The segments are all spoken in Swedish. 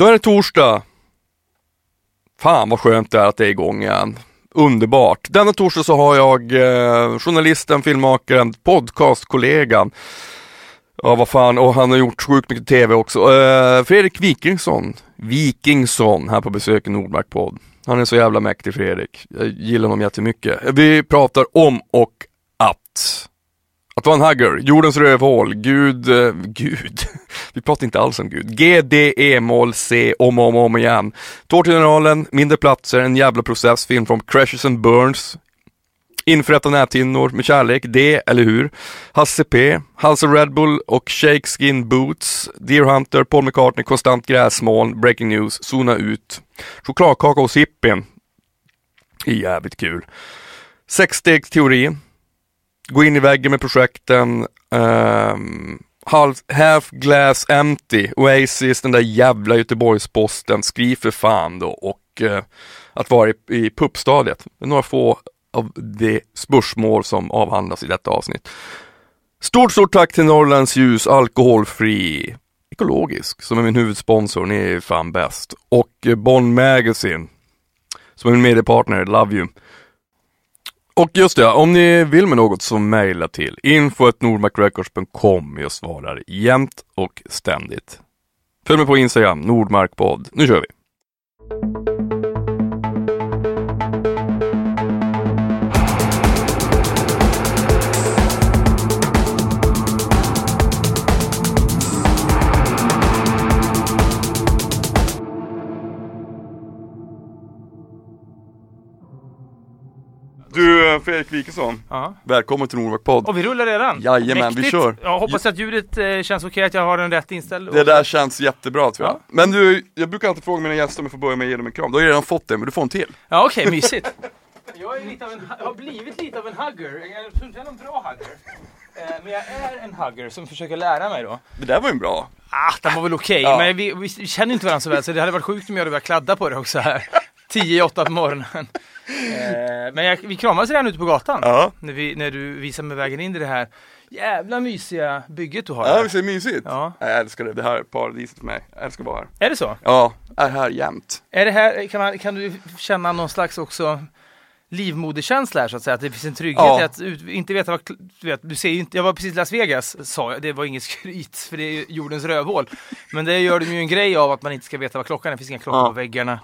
Då är det torsdag. Fan vad skönt det är att det är igång igen. Underbart. Denna torsdag så har jag eh, journalisten, filmmakaren, podcastkollegan. Ja vad fan, och han har gjort sjukt mycket TV också. Eh, Fredrik Wikingsson. Wikingsson här på besök i Nordmark podd. Han är så jävla mäktig Fredrik. Jag gillar honom jättemycket. Vi pratar om och att att vara en hugger, jordens rövhål, Gud, eh, Gud, vi pratar inte alls om Gud. G, D, E, mål, C, om och om, om igen. Tårtgeneralen, mindre platser, en jävla processfilm från Crashes and Burns. Införrätta näthinnor med kärlek, det, eller hur? Hasse P, Halse Red Bull och Shake Skin Boots, Deer Hunter, Paul McCartney, Konstant Gräsmoln, Breaking News, Zona Ut, Chokladkaka hos Hippien. Jävligt kul. Sexstegsteorin, gå in i väggen med projekten, um, Half Glass Empty, Oasis, den där jävla Göteborgsposten, skriv för fan då och uh, att vara i, i puppstadiet. Det är några få av de spörsmål som avhandlas i detta avsnitt. Stort, stort tack till Norrlands Ljus, alkoholfri, ekologisk, som är min huvudsponsor, ni är fan bäst. Och eh, Bonn Magazine, som är min mediepartner, love you. Och just det, om ni vill med något så mejla till info.nordmarkrecords.com. Jag svarar jämt och ständigt. Följ mig på Instagram, Nordmarkpodd. Nu kör vi! Du Fredrik Wikingsson, Ja. välkommen till Nordmark podd. Och vi rullar redan. Jajamän, vi Mäktigt. kör. Jag hoppas att ljudet eh, känns okej, att jag har den rätt inställd. Det där känns jättebra tror jag. Ja. Men du, jag brukar alltid fråga mina gäster om jag får börja med att ge dem en kram. Du har redan fått det, men du får en till. Ja okej, mysigt. Jag, är lite av en, jag har blivit lite av en hugger. Jag tror inte jag är någon bra hugger. Eh, Men jag är en hugger som försöker lära mig då. Det där var ju bra. Ah, den var väl okej, Ja. men vi, vi känner inte varandra så väl så det hade varit sjukt om jag hade börjat kladda på det också här. 10 i 8 på morgonen. Eh, Men jag, vi kramades redan ute på gatan. Ja, När, vi, när du visade mig vägen in i det här jävla mysiga bygget du har. ja visst är det mysigt? Ja. Jag älskar det, det här är paradiset för mig. Jag älskar att vara här. Är det så? Ja, är här jämt. Är det här, kan, man, kan du känna någon slags också livmoderkänsla här så att säga? Att det finns en trygghet Ja. i att ut, inte veta vad, du vet, du ser ju inte, jag var precis i Las Vegas, sa jag, det var inget skryt för det är jordens rövhål. Men det gör de ju en grej av att man inte ska veta vad klockan är, det finns inga klockor Ja. på väggarna.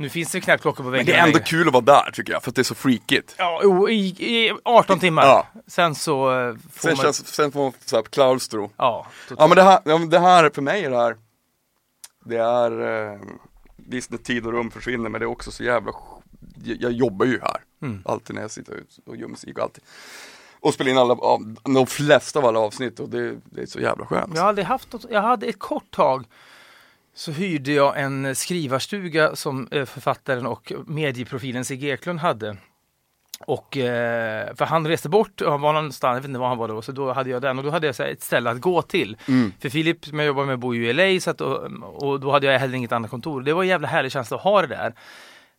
Nu finns det knappt klockor på Men väggarna det är ändå kul att vara där tycker jag, för att det är så freakigt. Ja, i, i 18 timmar. Ja. Sen så eh, får Sen, man... känns, sen får man så här klaustro. Ja, totalt. Ja men det här, ja, men det här, för mig är det här, det är, eh, visst när tid och rum försvinner men det är också så jävla, jag, jobbar ju här. Mm. Alltid när jag sitter ut och gör musik och alltid. Och spelar in alla, de flesta av alla avsnitt och det, det är så jävla skönt. Jag har aldrig haft något, jag hade ett kort tag så hyrde jag en skrivarstuga som eh, författaren och medieprofilen Sigge Eklund hade. Och eh, för han reste bort, han var någonstans, jag vet inte var han var då, så då hade jag den och då hade jag så ett ställe att gå till. Mm. För Filip som jag jobbar med bor ju i LA så att, och, och då hade jag heller inget annat kontor. Det var en jävla härlig känsla att ha det där.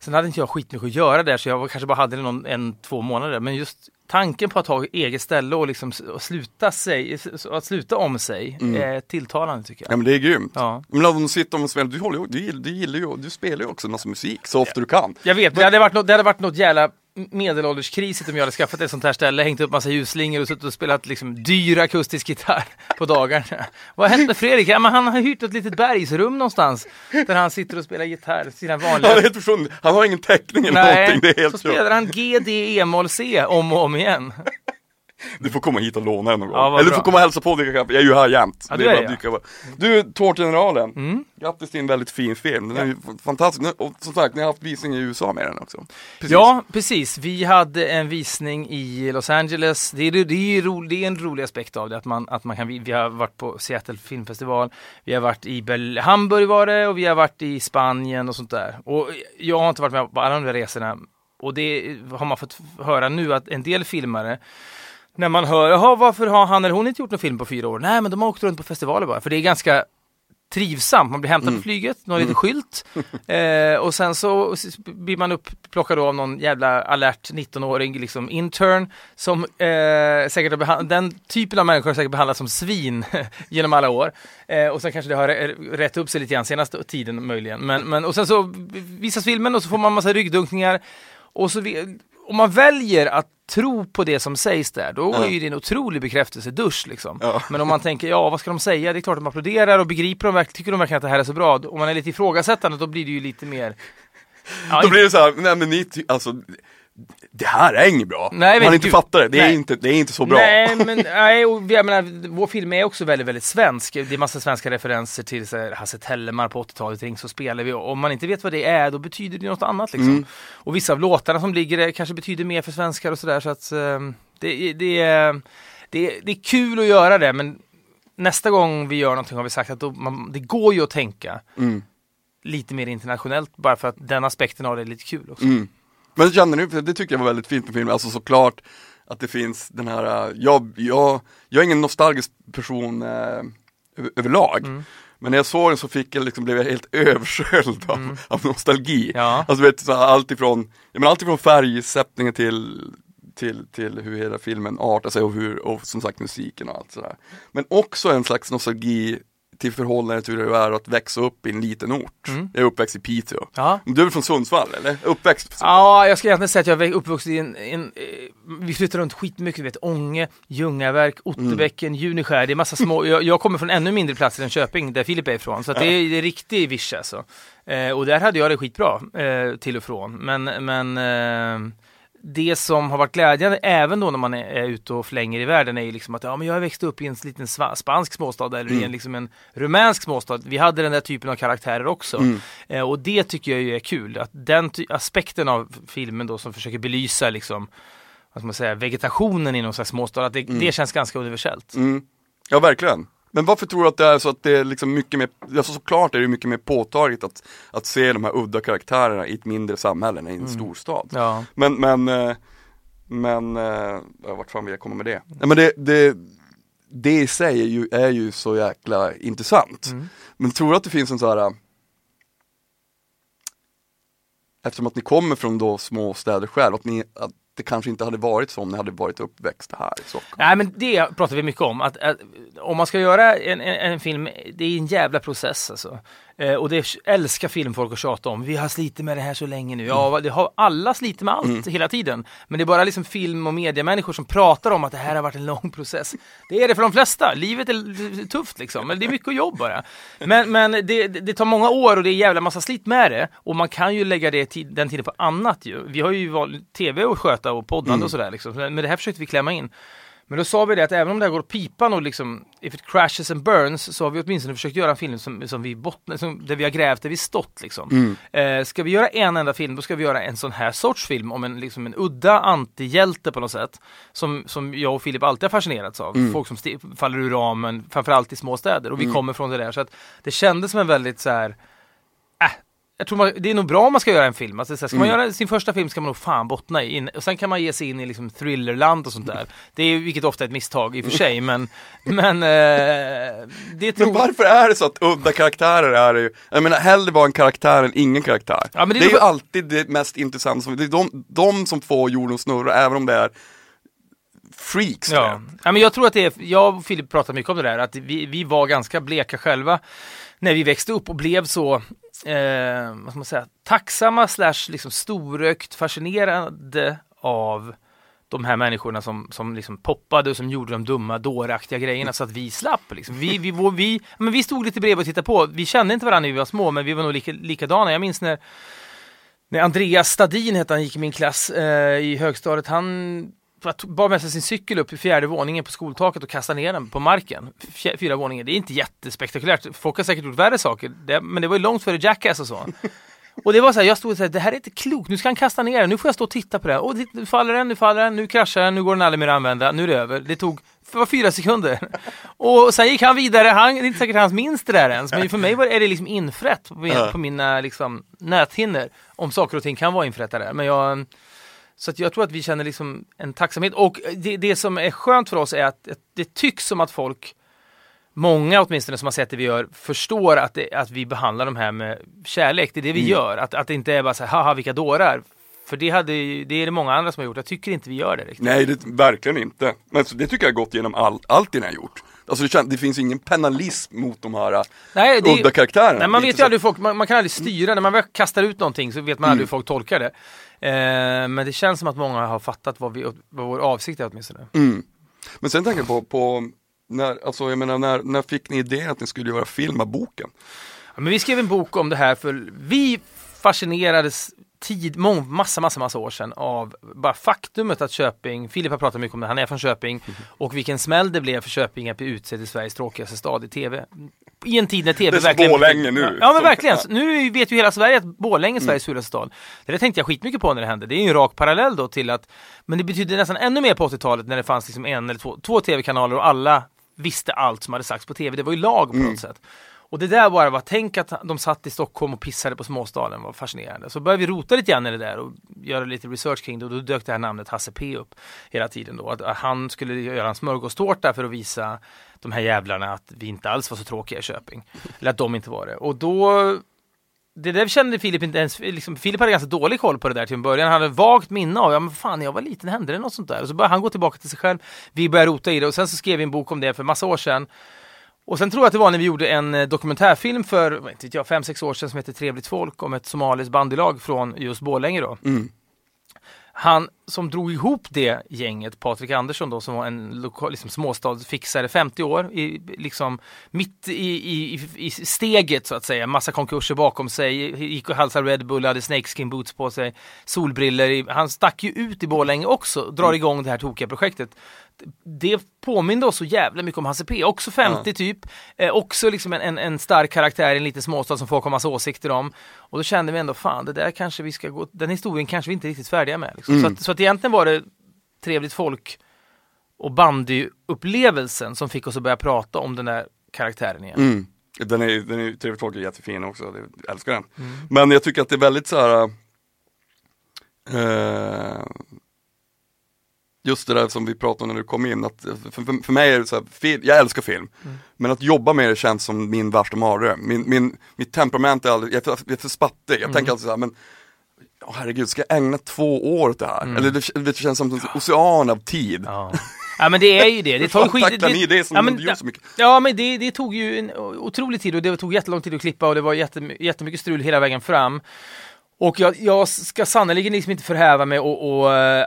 Sen hade inte jag skitmycket att göra där så jag kanske bara hade det någon, en, två månader. Men just tanken på att ha eget ställe och liksom och sluta, sig, att sluta om sig är tilltalande tycker Ja jag. men det är grymt. Ja. Men om de sitter och spelar, du, håller, du, gillar, du gillar ju, du spelar ju också en massa musik så ofta du kan. Jag vet, det hade varit något, det hade varit något jävla medelålderskrisigt om jag hade skaffat ett sånt här ställe, hängt upp massa ljusslingor och suttit och spelat liksom dyr akustisk gitarr på dagarna. Vad har hänt med Fredrik? Ja, men han har hyrt ett litet bergsrum någonstans där han sitter och spelar gitarr, sina Han är vanliga helt försvunnen, han har ingen täckning eller någonting, det är så helt spelar kört. han G, D, E-moll, C om och om igen. Du får komma hit och låna en någon gång. Ja, eller du får komma och hälsa på och dricka kaffe, jag är ju här jämt. Ja, det är bara dyka upp. Du, Tårtgeneralen. Mm. Grattis till en väldigt fin film. Den är ju fantastisk. Och som sagt, ni har haft visning i USA med den också. Precis. Ja, precis. Vi hade en visning i Los Angeles. Det är, det är, ro, det är en rolig aspekt av det, att man, att man kan, vi har varit på Seattle filmfestival, vi har varit i Bel Hamburg var det och vi har varit i Spanien och sånt där. Och jag har inte varit med på alla de där resorna. Och det har man fått höra nu att en del filmare när man hör, jaha varför har han eller hon inte gjort någon film på fyra år? Nej men de har åkt runt på festivaler bara, för det är ganska trivsamt. Man blir hämtad på flyget, någon liten skylt eh, och sen så blir man upplockad av någon jävla alert 19-åring liksom intern som eh, säkert behand- den typen av människor har säkert behandlats som svin genom alla år. Eh, och sen kanske det har rätt upp sig lite grann senaste tiden möjligen. Men, men, och sen så visas filmen och så får man massa ryggdunkningar och så vi, om man väljer att tro på det som sägs där, då Ja. är ju det en otrolig bekräftelsedusch liksom. Ja. Men om man tänker, ja vad ska de säga? Det är klart de applåderar och begriper de verkligen, tycker de verkligen att det här är så bra? Om man är lite ifrågasättande då blir det ju lite mer... Ja, Då blir det så här, nej men ni, alltså det här är inget bra. Nej, Man inte gud. fattat det, det är, Nej. inte, det är inte så bra. Nej, men nej, och jag menar, vår film är också väldigt, väldigt svensk. Det är massa svenska referenser till så här, Hasse Tellemar på 80-talet, Ring så spelar vi. Och Om man inte vet vad det är, då betyder det något annat liksom. Mm. Och vissa av låtarna som ligger där kanske betyder mer för svenskar och sådär. Så att ehm, det, det, är- det, är- det är kul att göra det, men nästa gång vi gör någonting har vi sagt att då, man, det går ju att tänka Mm. lite mer internationellt bara för att den aspekten av det är lite kul också. Mm. Men känner ni, för det tycker jag var väldigt fint med filmen, alltså såklart att det finns den här, äh, jag, jag, jag är ingen nostalgisk person eh, över, överlag. Mm. Men när jag såg den så fick jag liksom, blev jag helt översköljd av, av nostalgi. Mm. Ja. Alltså vet du, allt ifrån, jag menar, allt ifrån färgsättningen till till, till hur hela filmen artar sig och hur, och som sagt musiken och allt sådär. Men också en slags nostalgi till förhållandet hur det är att växa upp i en liten ort. Mm. Jag är uppväxt i Piteå. Ja. Du är väl från Sundsvall eller? Uppväxt? Ja, jag ska egentligen säga att jag är uppvuxen i en, en eh, vi flyttar runt skitmycket, du vet Ånge, Ljungaverk, Otterbäcken, Juniskär, det är massa små, jag, jag kommer från ännu mindre platser än Köping, där Filip är ifrån, så det, är, det är riktig visch alltså. Eh, och där hade jag det skitbra, eh, till och från, men, men eh, det som har varit glädjande även då när man är, är ute och flänger i världen är ju liksom att ja, men jag har växt upp i en liten spansk småstad eller i en, liksom en rumänsk småstad. Vi hade den där typen av karaktärer också. Mm. Eh, och det tycker jag ju är kul. Att den aspekten av filmen då som försöker belysa liksom vad ska man säga, vegetationen i någon slags småstad, att det, det känns ganska universellt. Mm. Ja, verkligen. Men varför tror du att det är så att det är liksom mycket mer, alltså såklart är det mycket mer påtagligt att, att se de här udda karaktärerna i ett mindre samhälle än i en storstad. Ja. Men, men, eh, men, eh, ja, vart fan vill jag komma med det? Nej men det, det, det i sig är ju, är ju så jäkla intressant. Mm. Men tror du att det finns en så här eh, Eftersom att ni kommer från då små städer själv, att, ni, att det kanske inte hade varit så om ni hade varit uppväxta här i Stockholm. Nej men det pratar vi mycket om. Att, att om man ska göra en, en, en film, det är en jävla process alltså. Eh, och det älskar filmfolk att tjata om. Vi har slitit med det här så länge nu. Ja, det har alla slitit med allt hela tiden. Men det är bara liksom film och mediamänniskor som pratar om att det här har varit en lång process. Det är det för de flesta. Livet är tufft liksom. Det är mycket jobb bara. Men, men det, det tar många år och det är jävla massa slit med det. Och man kan ju lägga det, den tiden på annat ju. Vi har ju valt tv att sköta och poddande och sådär liksom. Men det här försökte vi klämma in. Men då sa vi det att även om det här går åt pipan och liksom if it crashes and burns så har vi åtminstone försökt göra en film som, som vi bottnar, som, där vi har grävt, där vi stått liksom. Eh, ska vi göra en enda film då ska vi göra en sån här sorts film om en, liksom en udda antihjälte på något sätt. Som, som jag och Filip alltid har fascinerats av. Folk som faller ur ramen, framförallt i små städer. Och vi kommer från det där. Så att det kändes som en väldigt så här jag tror man, det är nog bra om man ska göra en film. Alltså, så här, ska man göra sin första film ska man nog fan bottna i. In, och sen kan man ge sig in i liksom thrillerland och sånt där. Det är, vilket ofta är ett misstag i och för sig, men, men eh, det tror Men varför är det så att udda karaktärer är ju, jag menar hellre vara en karaktär än ingen karaktär. Ja, men det det, är är ju alltid det mest intressanta, som, det är de, de som får jorden att snurra, även om det är freaks. Ja. ja, men jag tror att det är, jag och Filip pratade mycket om det där, att vi, vi var ganska bleka själva när vi växte upp och blev så, eh, vad ska man säga, tacksamma slash liksom storökt fascinerade av de här människorna som, som liksom poppade och som gjorde de dumma, dåraktiga grejerna så att vi slapp. Liksom. Vi, vi, vi, vi, men vi stod lite bredvid och tittade på. Vi kände inte varandra när vi var små, men vi var nog lika, likadana. Jag minns när, när Andreas Stadin hette han, gick i min klass eh, i högstadiet. Han bar med sig sin cykel upp i fjärde våningen på skoltaket och kastade ner den på marken. Fjär, fyra våningar. Det är inte jättespektakulärt. Folk har säkert gjort värre saker. Det, men det var ju långt före Jackass och så. Och det var så här, jag stod och sa, det här är inte klokt, nu ska han kasta ner den, nu får jag stå och titta på det här. Och nu faller den, nu faller den, nu kraschar den, nu går den aldrig mer att använda, nu är det över. Det tog det var fyra sekunder. Och sen gick han vidare, han, det är inte säkert hans minns det där ens, men för mig var, är det liksom infrätt på, min, på mina liksom, näthinnor om saker och ting kan vara infrätta där. Men jag, så jag tror att vi känner liksom en tacksamhet och det, det som är skönt för oss är att, det tycks som att folk många åtminstone som har sett det vi gör förstår att, det, att vi behandlar de här med kärlek. Det är det vi Mm. gör. Att, att det inte är bara så här, haha vilka dårar. För det, hade, det är det många andra som har gjort. Jag tycker inte vi gör det riktigt. Nej, det, verkligen inte. Men så, det tycker jag har gått genom all, allt ni har gjort. Alltså det, kän, det finns ingen penalism mot de här Nej, det udda karaktärerna. Nej, man vet ju aldrig folk, man, man kan aldrig styra, när man väl kastar ut någonting så vet man Mm. aldrig hur folk tolkar det. Eh, men det känns som att många har fattat vad, vi, vad vår avsikt är åtminstone. Mm. Men sen tänker jag på, på när, alltså jag menar, när, när fick ni idén att ni skulle göra film av boken? Ja, men vi skrev en bok om det här för vi fascinerades tid, mång, massa, massa, massa år sedan av bara faktumet att Köping, Filip har pratat mycket om det, han är från Köping och vilken smäll det blev för Köping att bli utsedd till Sveriges tråkigaste stad i TV. I en tid när TV Det verkligen... Borlänge nu. Ja men verkligen, nu vet ju hela Sverige att Borlänge är Sveriges fulaste stad. Det där tänkte jag skitmycket på när det hände, det är ju en rak parallell då till att Men det betydde nästan ännu mer på 80-talet när det fanns liksom en eller två, två TV-kanaler och alla visste allt som hade sagts på TV. Det var ju lag på något sätt. Och det där bara var, tänk att de satt i Stockholm och pissade på småstaden var fascinerande. Så började vi rota lite grann i det där och göra lite research kring det och då dök det här namnet Hasse P upp hela tiden då. Att han skulle göra en smörgåstårta för att visa de här jävlarna att vi inte alls var så tråkiga i Köping. Eller att de inte var det. Och då det där kände Filip inte ens, liksom, Filip hade ganska dålig koll på det där till en början. Han hade vagt minne av, ja men fan när jag var liten hände det något sånt där. Och så började han gå tillbaka till sig själv. Vi började rota i det och sen så skrev vi en bok om det för massa år sedan. Och sen tror jag att det var när vi gjorde en eh, dokumentärfilm för, jag, fem, sex år sedan som heter Trevligt folk om ett somaliskt bandylag från just Borlänge då. Mm. Han som drog ihop det gänget, Patrik Andersson då, som var en lokal, liksom småstadsfixare, 50 år, i, liksom mitt i, i, i- steget så att säga, massa konkurser bakom sig, gick och halsade Red Bull, hade snakeskin boots på sig, solbriller. Han stack ju ut i Borlänge också, drar igång det här tokiga projektet. Det påminde oss så jävla mycket om Hasse P, också 50 typ, eh, också liksom en, en, en stark karaktär i en liten småstad som folk har massa åsikter om. Och då kände vi ändå, fan det där kanske vi ska gå, den historien kanske vi inte är riktigt färdiga med. Liksom. Så, att, så att egentligen var det trevligt folk och bandyupplevelsen som fick oss att börja prata om den där karaktären igen. Mm. Den är, den är trevligt folk är jättefin också, jag älskar den. Mm. Men jag tycker att det är väldigt så här. Eh, just det där som vi pratade om när du kom in, att för, för, för mig är det så här, fil, jag älskar film, Mm. men att jobba med det känns som min värsta mardröm. Min, min, mitt temperament är aldrig, jag är för, jag är för spattig, jag Mm. tänker alltid så här, men åh, herregud, ska jag ägna två år åt det här? Mm. Eller det, det känns som en ocean av tid. Ja. ja men det är ju det. Det tar skit. tacklar ni det som ja, men, så mycket? Ja men det, det tog ju en otrolig tid och det tog jättelång tid att klippa och det var jättemy- jättemycket strul hela vägen fram. Och jag, jag ska sannerligen liksom inte förhäva mig och, och eh,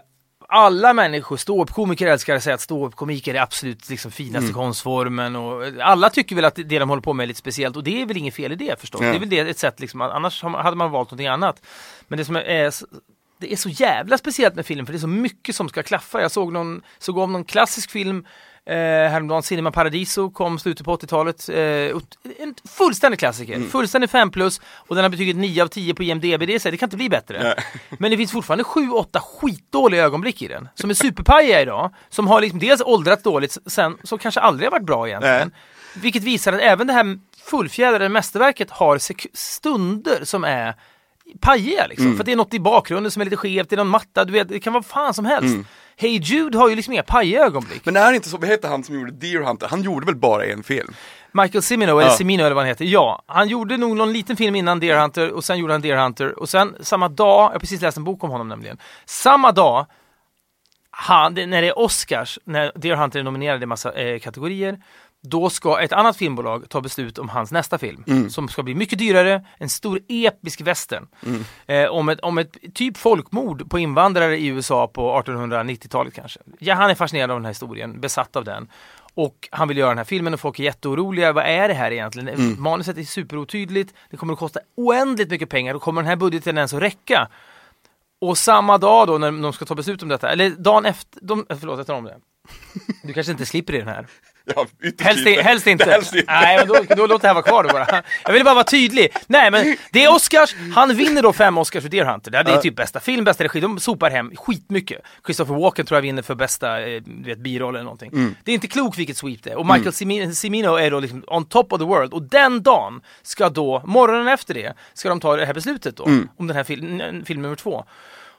alla människor, ståuppkomiker älskar att säga att ståuppkomik är det absolut liksom, finaste Mm. konstformen och eh, alla tycker väl att det de håller på med är lite speciellt och det är väl inget fel i det förstås. Nej. Det är väl det ett sätt liksom, annars hade man valt någonting annat. Men det som är s- det är så jävla speciellt med film för det är så mycket som ska klaffa. Jag såg någon, såg om någon klassisk film eh, häromdagen, Cinema Paradiso, kom slutet på 80-talet. Eh, en fullständig klassiker, fullständig 5 plus och den har betyget 9 av 10 på IMDB. Det, är så det kan inte bli bättre. Nej. Men det finns fortfarande 7-8 skitdåliga ögonblick i den. Som är superpajiga idag. Som har liksom dels åldrats dåligt, sen som kanske aldrig har varit bra egentligen. Vilket visar att även det här fullfjädrade mästerverket har stunder som är pajiga liksom. För att det är något i bakgrunden som är lite skevt, det är någon matta, du vet, det kan vara fan som helst. Hey Jude har ju liksom inga pajiga ögonblick. Men är det inte så, vad heter han som gjorde Deer Hunter? Han gjorde väl bara en film? Michael Cimino, eller Ja. Cimino eller vad han heter. Ja, han gjorde nog någon liten film innan Deer Hunter och sen gjorde han Deer Hunter och sen samma dag, jag har precis läst en bok om honom nämligen. Samma dag, han, när det är Oscars, när Deer Hunter är nominerad i massa eh, kategorier, då ska ett annat filmbolag ta beslut om hans nästa film. Som ska bli mycket dyrare, en stor episk western. Eh, om, ett, om ett typ folkmord på invandrare i USA på 1890-talet kanske. Ja, han är fascinerad av den här historien, besatt av den. Och han vill göra den här filmen och folk är jätteoroliga. Vad är det här egentligen? Manuset är superotydligt. Det kommer att kosta oändligt mycket pengar. Och kommer den här budgeten ens att räcka? Och samma dag då när de ska ta beslut om detta, eller dagen efter, de, förlåt jag tar om det. Du kanske inte slipper i den här. Ja, Helst, helst inte. Helst inte. Nej, men då, då låter det här vara kvar då bara. Jag ville bara vara tydlig. Nej, men det är Oscars. Han vinner då fem Oscars för Deer Hunter. Det är typ bästa film, bästa regi. De sopar hem skitmycket. Christopher Walken tror jag vinner för bästa eh, du vet, biroll eller någonting. Mm. Det är inte klokt vilket sweep det är. Och Michael Cimino- Cimino är då liksom on top of the world. Och den dagen ska då, morgonen efter det, ska de ta det här beslutet då. Mm. Om den här fil- film nummer två.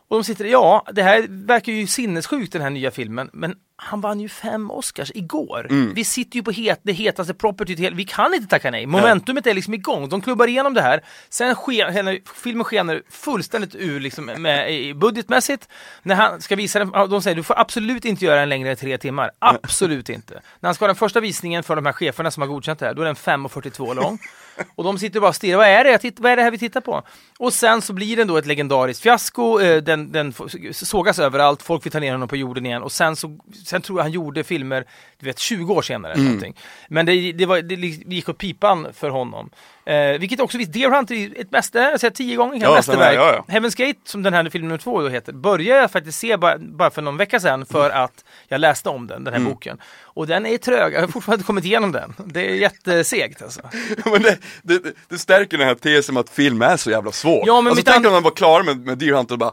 Och de sitter, ja, det här verkar ju sinnessjukt den här nya filmen, men han vann ju fem Oscars igår. Mm. Vi sitter ju på het, det hetaste property, till, vi kan inte tacka nej. Momentumet är liksom igång, de klubbar igenom det här. Sen sker, filmen skenar fullständigt ur liksom, med, budgetmässigt. När han ska visa den, de säger du får absolut inte göra den längre än tre timmar. Absolut inte. När han ska ha den första visningen för de här cheferna som har godkänt det här, då är den 5.42 lång. Och de sitter bara och stirrar, vad är det, titt- vad är det här vi tittar på? Och sen så blir den då ett legendariskt fiasko, eh, den, den f- sågas överallt, folk vill ta ner honom på jorden igen och sen så, sen tror jag han gjorde filmer, du vet 20 år senare eller någonting. Men det, det, var, det gick åt pipan för honom. Eh, vilket också visst, Deer Hunter är ett mäster, jag säger tio gånger kan Ja, mästerverk. ja, ja. Heaven's Gate, som den här film nummer två då heter, började jag faktiskt se bara, bara för någon vecka sedan för Mm. att jag läste om den, den här boken. Och den är trög, jag har fortfarande inte kommit igenom den. Det är jättesegt alltså. Men det, det, det stärker den här tesen att film är så jävla svårt. Ja, men alltså tänk om man var klar med, med Deer Hunter och bara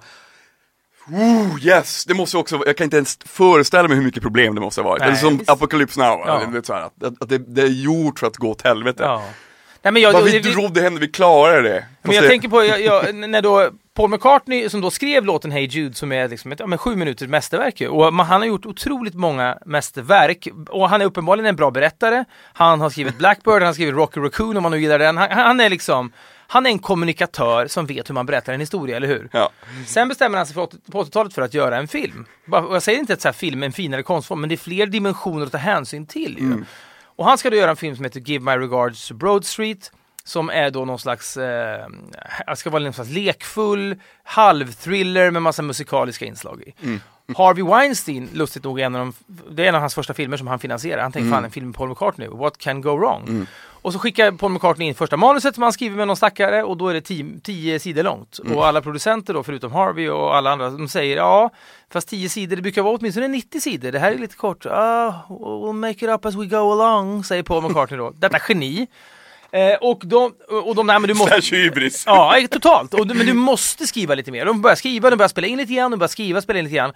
Ooh, yes, det måste också, jag kan inte ens föreställa mig hur mycket problem det måste ha varit. Nej, Eller som visst. Apocalypse Now, Ja. vet, så här, att, att det, det är gjort för att gå åt helvete. Ja. Nej, men jag, Vad vi det- det- trodde hände, vi klarade det. Men jag det- tänker på, jag, jag, när då Paul McCartney som då skrev låten Hey Jude som är liksom ett ja, men sju minuters mästerverk ju. Och han har gjort otroligt många mästerverk och han är uppenbarligen en bra berättare. Han har skrivit Blackbird, han har skrivit Rocky Raccoon om man nu gillar den. Han, han är liksom han är en kommunikatör som vet hur man berättar en historia, eller hur? Ja. Sen bestämmer han sig för, på 80-talet för att göra en film. Och Jag säger inte att så här, film är en finare konstform, men det är fler dimensioner att ta hänsyn till. Ju. Och han ska då göra en film som heter Give My Regards to Broad Street. Som är då någon slags, eh, ska vara någon slags lekfull halvthriller med massa musikaliska inslag i. Harvey Weinstein, lustigt nog, en av de, det är en av hans första filmer som han finansierar. Han tänkte fan en film med Paul McCartney, what can go wrong? Och så skickar Paul McCartney in första manuset som han skriver med någon stackare och då är det tio, tio sidor långt. Och alla producenter då, förutom Harvey och alla andra, de säger ja, fast tio sidor, det brukar vara åtminstone 90 sidor, det här är lite kort. Ah, we'll make it up as we go along, säger Paul McCartney då. Detta geni. Eh, och de, och de, nej men du måste... Hybris. Ja, totalt. Och, men du måste skriva lite mer. De börjar skriva, de börjar spela in lite grann, de börjar skriva, spela in lite grann.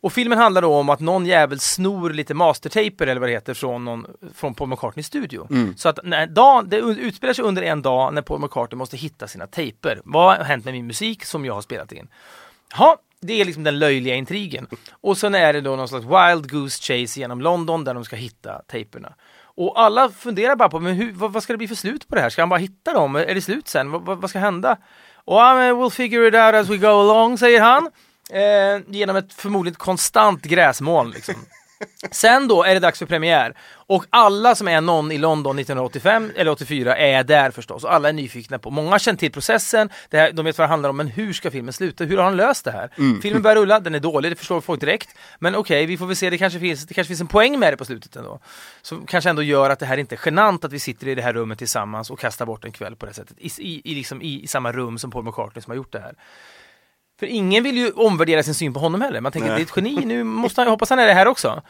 Och filmen handlar då om att någon jävel snor lite mastertaper eller vad det heter från, någon, från Paul McCartneys studio. Så att när dagen, det utspelar sig under en dag när Paul McCartney måste hitta sina tejper. Vad har hänt med min musik som jag har spelat in? Ja, det är liksom den löjliga intrigen. Och sen är det då någon slags wild goose chase genom London där de ska hitta tejperna. Och alla funderar bara på, men hur, vad, vad ska det bli för slut på det här? Ska han bara hitta dem? Är det slut sen? Vad, vad, vad ska hända? Och ja, men we'll figure it out as we go along, säger han. Eh, genom ett förmodligen konstant gräsmoln. Liksom. Sen då är det dags för premiär. Och alla som är någon i London 1985 eller 84 är där förstås. Och alla är nyfikna på. Många har känt till processen, här, de vet vad det handlar om, men hur ska filmen sluta? Hur har han löst det här? Filmen börjar rulla, den är dålig, det förstår folk direkt. Men okej, vi får väl se, det kanske, finns, det kanske finns en poäng med det på slutet ändå. Som kanske ändå gör att det här inte är genant att vi sitter i det här rummet tillsammans och kastar bort en kväll på det sättet. I, i, i, liksom, i, i samma rum som Paul McCartney som har gjort det här. För ingen vill ju omvärdera sin syn på honom heller. Man tänker Nej. det är ett geni, nu måste han, jag hoppas han är det här också.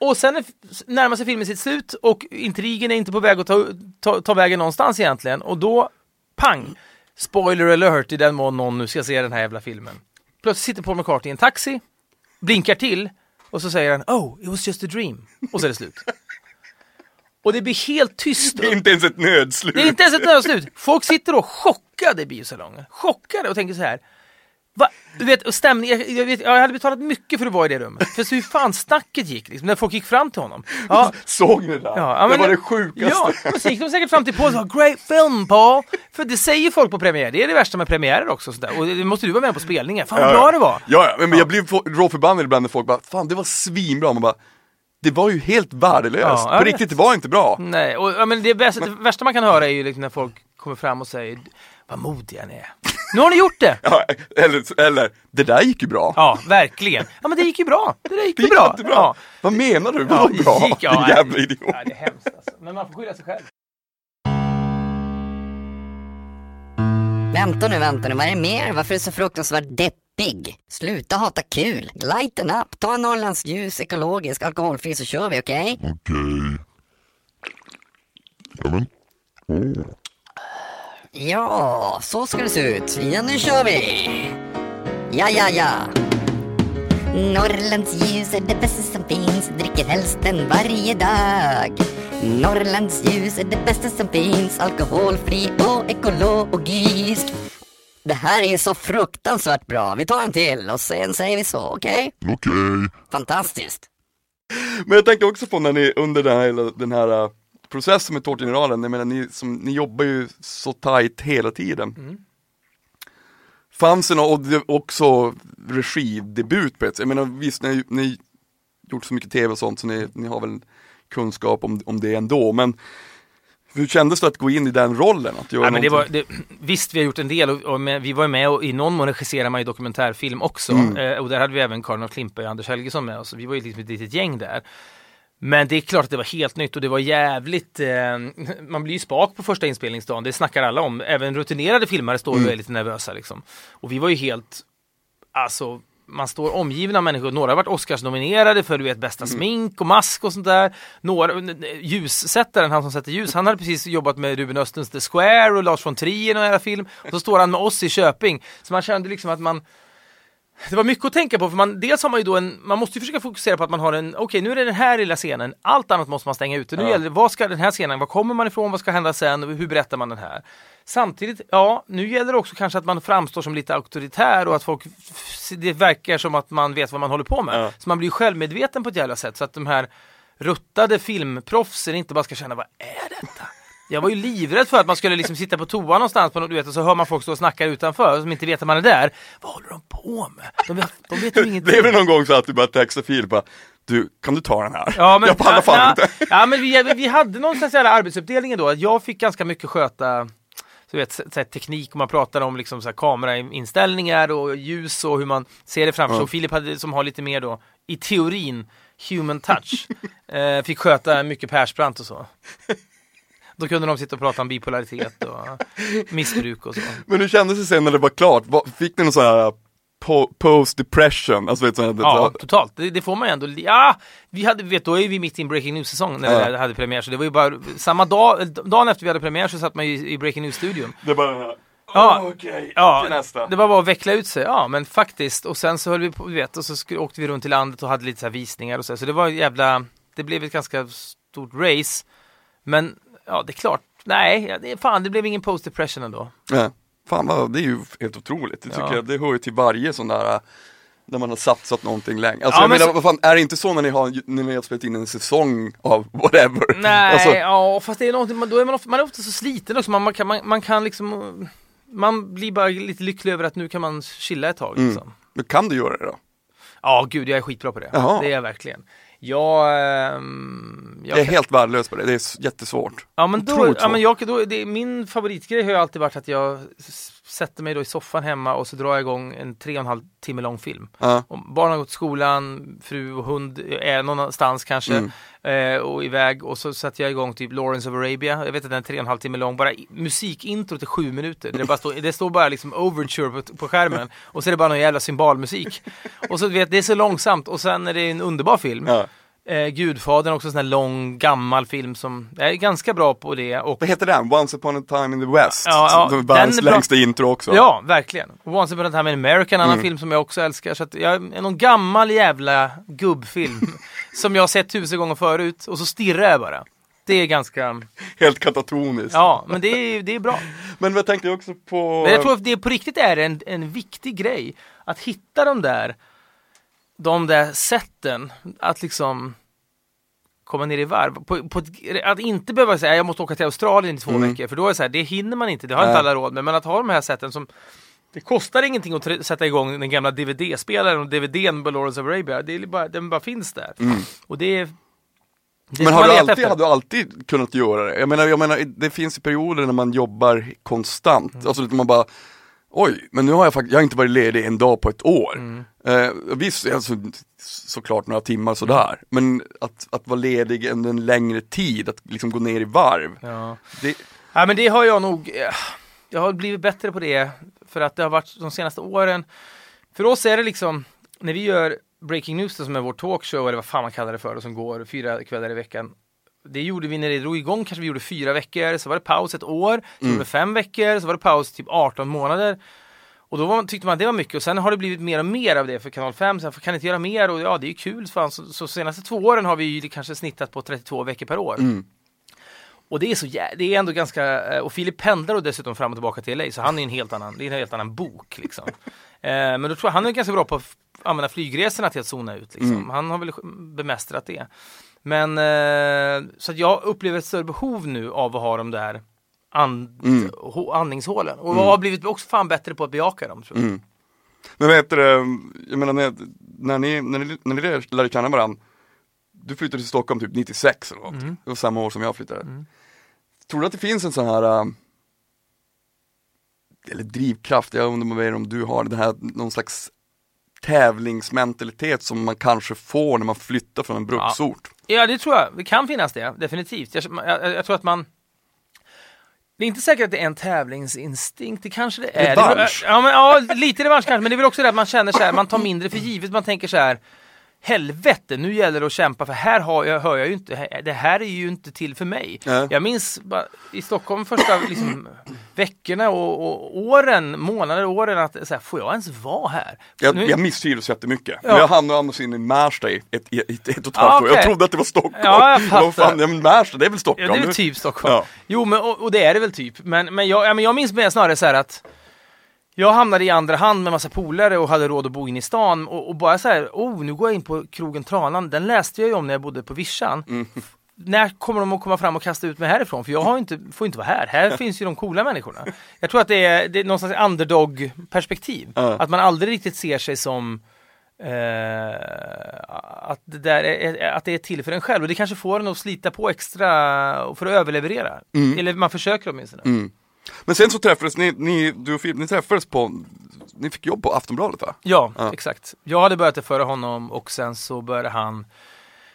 Och sen är, närmar sig filmen sitt slut och intrigen är inte på väg att ta, ta, ta vägen någonstans egentligen. Och då, pang! Spoiler alert i den mån någon nu ska se den här jävla filmen. Plötsligt sitter Paul McCartney i en taxi, blinkar till och så säger han Oh, it was just a dream. Och så är det slut. Och det blir helt tyst. Det är inte ens ett nödslut. Det är inte ens ett nödslut. Folk sitter då chockade i biosalongen. Chockade och tänker så här. Va? Du vet, och stämning, jag, jag, vet, jag hade betalat mycket för att vara i det rummet. För så hur fan snacket gick, liksom, när folk gick fram till honom. Ja, Såg ni det där? ja, det men- var det sjukaste. Ja, men så gick de säkert fram till Paul och sa “Great film Paul!” För det säger folk på premiär, det är det värsta med premiärer också. Sådär. Och det måste du vara med på spelningen, fan vad bra det var! Ja, ja, men jag blir råförbannad ibland när folk bara, fan det var svinbra, man bara, det var ju helt värdelöst. Ja, På riktigt, det var inte bra. Nej, och men det, bästa, det värsta man kan höra är ju liksom när folk kommer fram och säger “Vad modiga ni är!” Nu har ni gjort det! Ja, eller, eller, det där gick ju bra. Ja, verkligen. Ja men det gick ju bra. Det där gick Det ju gick bra. jättebra. Ja. Vad menar du? Ja, Vadå bra? gick- ja, Din jävla idiot. Ja, det är hemskt alltså. Men man får skylla sig själv. Vänta nu, vänta nu, vad är det mer? Varför är du så fruktansvärt deppig? Sluta hata kul. Lighten up, ta en Norrlands ljus, ekologisk, alkoholfri så kör vi, okej? Okej. Ja, men. Åh. Ja, så ska det se ut. Ja, nu kör vi! Ja, ja, ja. Norrlands ljus är det bästa som finns, dricker helst den varje dag. Norrlands ljus är det bästa som finns, alkoholfri och ekologisk. Det här är så fruktansvärt bra. Vi tar en till och sen säger vi så, okej? Okej. Fantastiskt. Men jag tänkte också på när ni under den här, den här processen med Tårtgeneralen, jag menar ni, som, ni jobbar ju så tajt hela tiden. Mm. Fanns det någon, också regidebut på ett sätt, jag menar visst ni, ni gjort så mycket tv och sånt så ni, ni har väl kunskap om, om det ändå, men hur kändes det att gå in i den rollen? Att göra Ja, men det var, det, visst, vi har gjort en del och, och med, vi var med och i någon mån regisserar man ju dokumentärfilm också. Mm. Eh, och där hade vi även Karin och Klimpe och Anders Helgesson med oss. Vi var ju liksom ett litet gäng där. Men det är klart att det var helt nytt och det var jävligt, eh, man blir ju spak på första inspelningsdagen, det snackar alla om. Även rutinerade filmare står Mm. och är lite nervösa liksom. Och vi var ju helt, alltså man står omgiven av människor, några har varit Oscars-nominerade för du vet bästa Mm. smink och mask och sånt där. Några, ljussättaren, han som sätter ljus, han hade precis jobbat med Ruben Östlunds The Square och Lars von Trier och era film. Och så står han med oss i Köping. Så man kände liksom att man det var mycket att tänka på för man, dels har man ju då en, man måste ju försöka fokusera på att man har en, okej nu är det den här lilla scenen, allt annat måste man stänga ute. Nu Ja. gäller det, vad ska den här scenen, var kommer man ifrån, vad ska hända sen, hur berättar man den här? Samtidigt, ja, nu gäller det också kanske att man framstår som lite auktoritär och att folk, det verkar som att man vet vad man håller på med. Ja. Så man blir ju självmedveten på ett jävla sätt så att de här ruttade filmproffsen inte bara ska känna, vad är detta? Jag var ju livrädd för att man skulle liksom sitta på toa någonstans på något, du vet, och så hör man folk stå och snacka utanför som inte vet att man är där. Vad håller de på med? De vet, de vet ju ingenting. Blev det någon gång så att du bara textade Filip bara, du, kan du ta den här? Ja men, jag pallar fan ja, inte. ja, men vi, vi hade någon slags arbetsuppdelning då, jag fick ganska mycket sköta så vet, så här, teknik och man pratade om liksom så här, kamerainställningar och ljus och hur man ser det framför sig. Och Filip hade, som har lite mer då, i teorin, human touch, eh, fick sköta mycket Persbrandt och så. Då kunde de sitta och prata om bipolaritet och missbruk och så. Men hur kändes det sen när det var klart? Fick ni någon sån här po- post depression? Alltså, vet, sån Ja, totalt. Det, det får man ju ändå. Ja, vi hade, vet, då är vi mitt i en breaking news-säsong när Ja. där hade premiär. Så det var ju bara samma dag, dagen efter vi hade premiär så satt man ju i breaking news-studion. det bara Ja. "Åh, okej, Ja, det var bara att veckla ut sig. Ja, men faktiskt. Och sen så höll vi på, du vet, och så åkte vi runt i landet och hade lite så här visningar och så. Så det var jävla, det blev ett ganska stort race. Men ja, det är klart. Nej, det, fan, det blev ingen post depression ändå. Ja. Fan vad, det är ju helt otroligt. Det tycker Ja. jag, det hör ju till varje sån där när man har satsat någonting länge. Alltså Ja, jag men menar, så- vad fan, är det inte så när ni har, när ni har spelat in en säsong av whatever? Nej, Alltså, ja, fast det är någonting, man- då är man, ofta, man är ofta så sliten också. Man, man, kan, man, man kan liksom, man blir bara lite lycklig över att nu kan man chilla ett tag. Mm. Liksom. men kan du göra det då? Ja, gud, jag är skitbra på det. Jaha. Det är jag verkligen. Jag, ehm, jag Jag är kan- helt värdelös på det, det är jättesvårt. Ja men då, ja, men jag, då, det, min favoritgrej har ju alltid varit att jag sätter mig då i soffan hemma och så drar jag igång en tre och en halv timme lång film. Ja. Barnen har gått till skolan, fru och hund är någonstans kanske Mm. eh, och iväg och så sätter jag igång typ Lawrence of Arabia. Jag vet att den är tre och en halv timme lång, bara musikintro till sju minuter. Det, bara står, det står bara liksom overture på, på skärmen och så är det bara någon jävla symbolmusik. Och så vet, det är så långsamt och sen är det en underbar film. Ja. Eh, Gudfadern också en sån här lång gammal film som jag är ganska bra på det. Och, Vad heter den? Once upon a time in the West? Ja, ja, världens den är bra. längsta intro också. ja, verkligen. Once upon a time in America, en annan Mm. film som jag också älskar. Så att jag är någon gammal jävla gubbfilm som jag har sett tusen gånger förut och så stirrar jag bara. Det är ganska, Helt katatoniskt. ja men det är, det är bra. Men jag tänkte också på... Men jag tror att det på riktigt är en, en viktig grej att hitta de där, de där sätten att liksom komma ner i varv. På, på ett, att inte behöva säga jag måste åka till Australien i två Mm. veckor för då är det så här, det hinner man inte, det har Nej. inte alla råd med. Men att ha de här sätten som det kostar ingenting att sätta igång den gamla DVD-spelaren och DVDn på Lawrence of Arabia. Det är bara, den bara finns där. Och det är... det Mm. Men har du, alltid, efter. har du alltid kunnat göra det? Jag menar, jag menar, det finns perioder när man jobbar konstant. Mm. Alltså man bara, oj, men nu har jag faktiskt, jag har inte varit ledig en dag på ett år. Mm. Eh, visst, alltså, såklart några timmar sådär. Men att, att vara ledig under en längre tid, att liksom gå ner i varv. Ja. Det, Ja men det har jag nog, eh, jag har blivit bättre på det för att det har varit de senaste åren. För oss är det liksom, när vi gör Breaking News som är vår talkshow eller vad fan man kallar det för och som går fyra kvällar i veckan. Det gjorde vi när det drog igång, kanske vi gjorde fyra veckor, så var det paus ett år, så gjorde vi fem veckor, så var det paus typ 18 månader. Och då var, tyckte man att det var mycket och sen har det blivit mer och mer av det för kanal 5, så jag kan inte göra mer och ja det är ju kul. Fan. Så, så senaste två åren har vi ju kanske snittat på 32 veckor per år. Och det är så det är ändå ganska, eh, och Filip pendlar och dessutom fram och tillbaka till LA så han är en helt annan, det är en helt annan bok liksom. eh, men då tror jag han är ganska bra på att använda flygresorna till att zona ut liksom. Han har väl bemästrat det. Men eh, så jag upplever ett större behov nu av att ha de där and, hå- andningshålen. Och jag har blivit också fan bättre på att bejaka dem tror jag. Mm. Men vad heter det, jag menar när, när, ni, när, ni, när ni lärde känna varandra, du flyttade till Stockholm typ 96 eller något, det var samma år som jag flyttade. Tror du att det finns en sån här, äh, eller drivkraft, jag undrar om du har det här, någon slags tävlingsmentalitet som man kanske får när man flyttar från en bruksort? Ja, det tror jag. Det kan finnas det, definitivt. Jag, jag, jag tror att man det är inte säkert att det är en tävlingsinstinkt, det kanske det är. Revansch. Ja, men, ja, lite revansch kanske, men det är väl också det att man känner så här, man tar mindre för givet, man tänker så här Helvete, nu gäller det att kämpa för här har jag, hör jag ju inte, det här är ju inte till för mig. Nej. Jag minns i Stockholm första liksom, veckorna och, och åren, månader, åren att så här, får jag ens vara här? Jag, Nu- jag misstrivdes jättemycket. Ja. Men jag hamnade annars in i Märsta i ett, ett, ett, ett och ett halvt år. Jag trodde att det var Stockholm. Ja, jag fattar. vad fan, ja, men Märsta, det är väl Stockholm? Ja, det är väl typ Stockholm. Ja. Jo, men, och, och det är det väl typ. Men, men, jag, ja, men jag minns mer snarare så här att jag hamnade i andra hand med massa polare och hade råd att bo in i stan och, och bara så här, oh, nu går jag in på krogen Tranan. Den läste jag ju om när jag bodde på Vischan. Mm. När kommer de att komma fram och kasta ut mig härifrån? För jag har inte, får inte vara här. Här finns ju de coola människorna. Jag tror att det är, det är någon slags underdog-perspektiv. Ja. Att man aldrig riktigt ser sig som Eh, att, det där är, att det är till för en själv och det kanske får en att slita på extra för att överleverera. Eller man försöker åtminstone. Mm. Men sen så träffades ni, ni, du och Filip, ni träffades på, ni fick jobb på Aftonbladet va? Ja, Ja. exakt. Jag hade börjat det före honom och sen så började han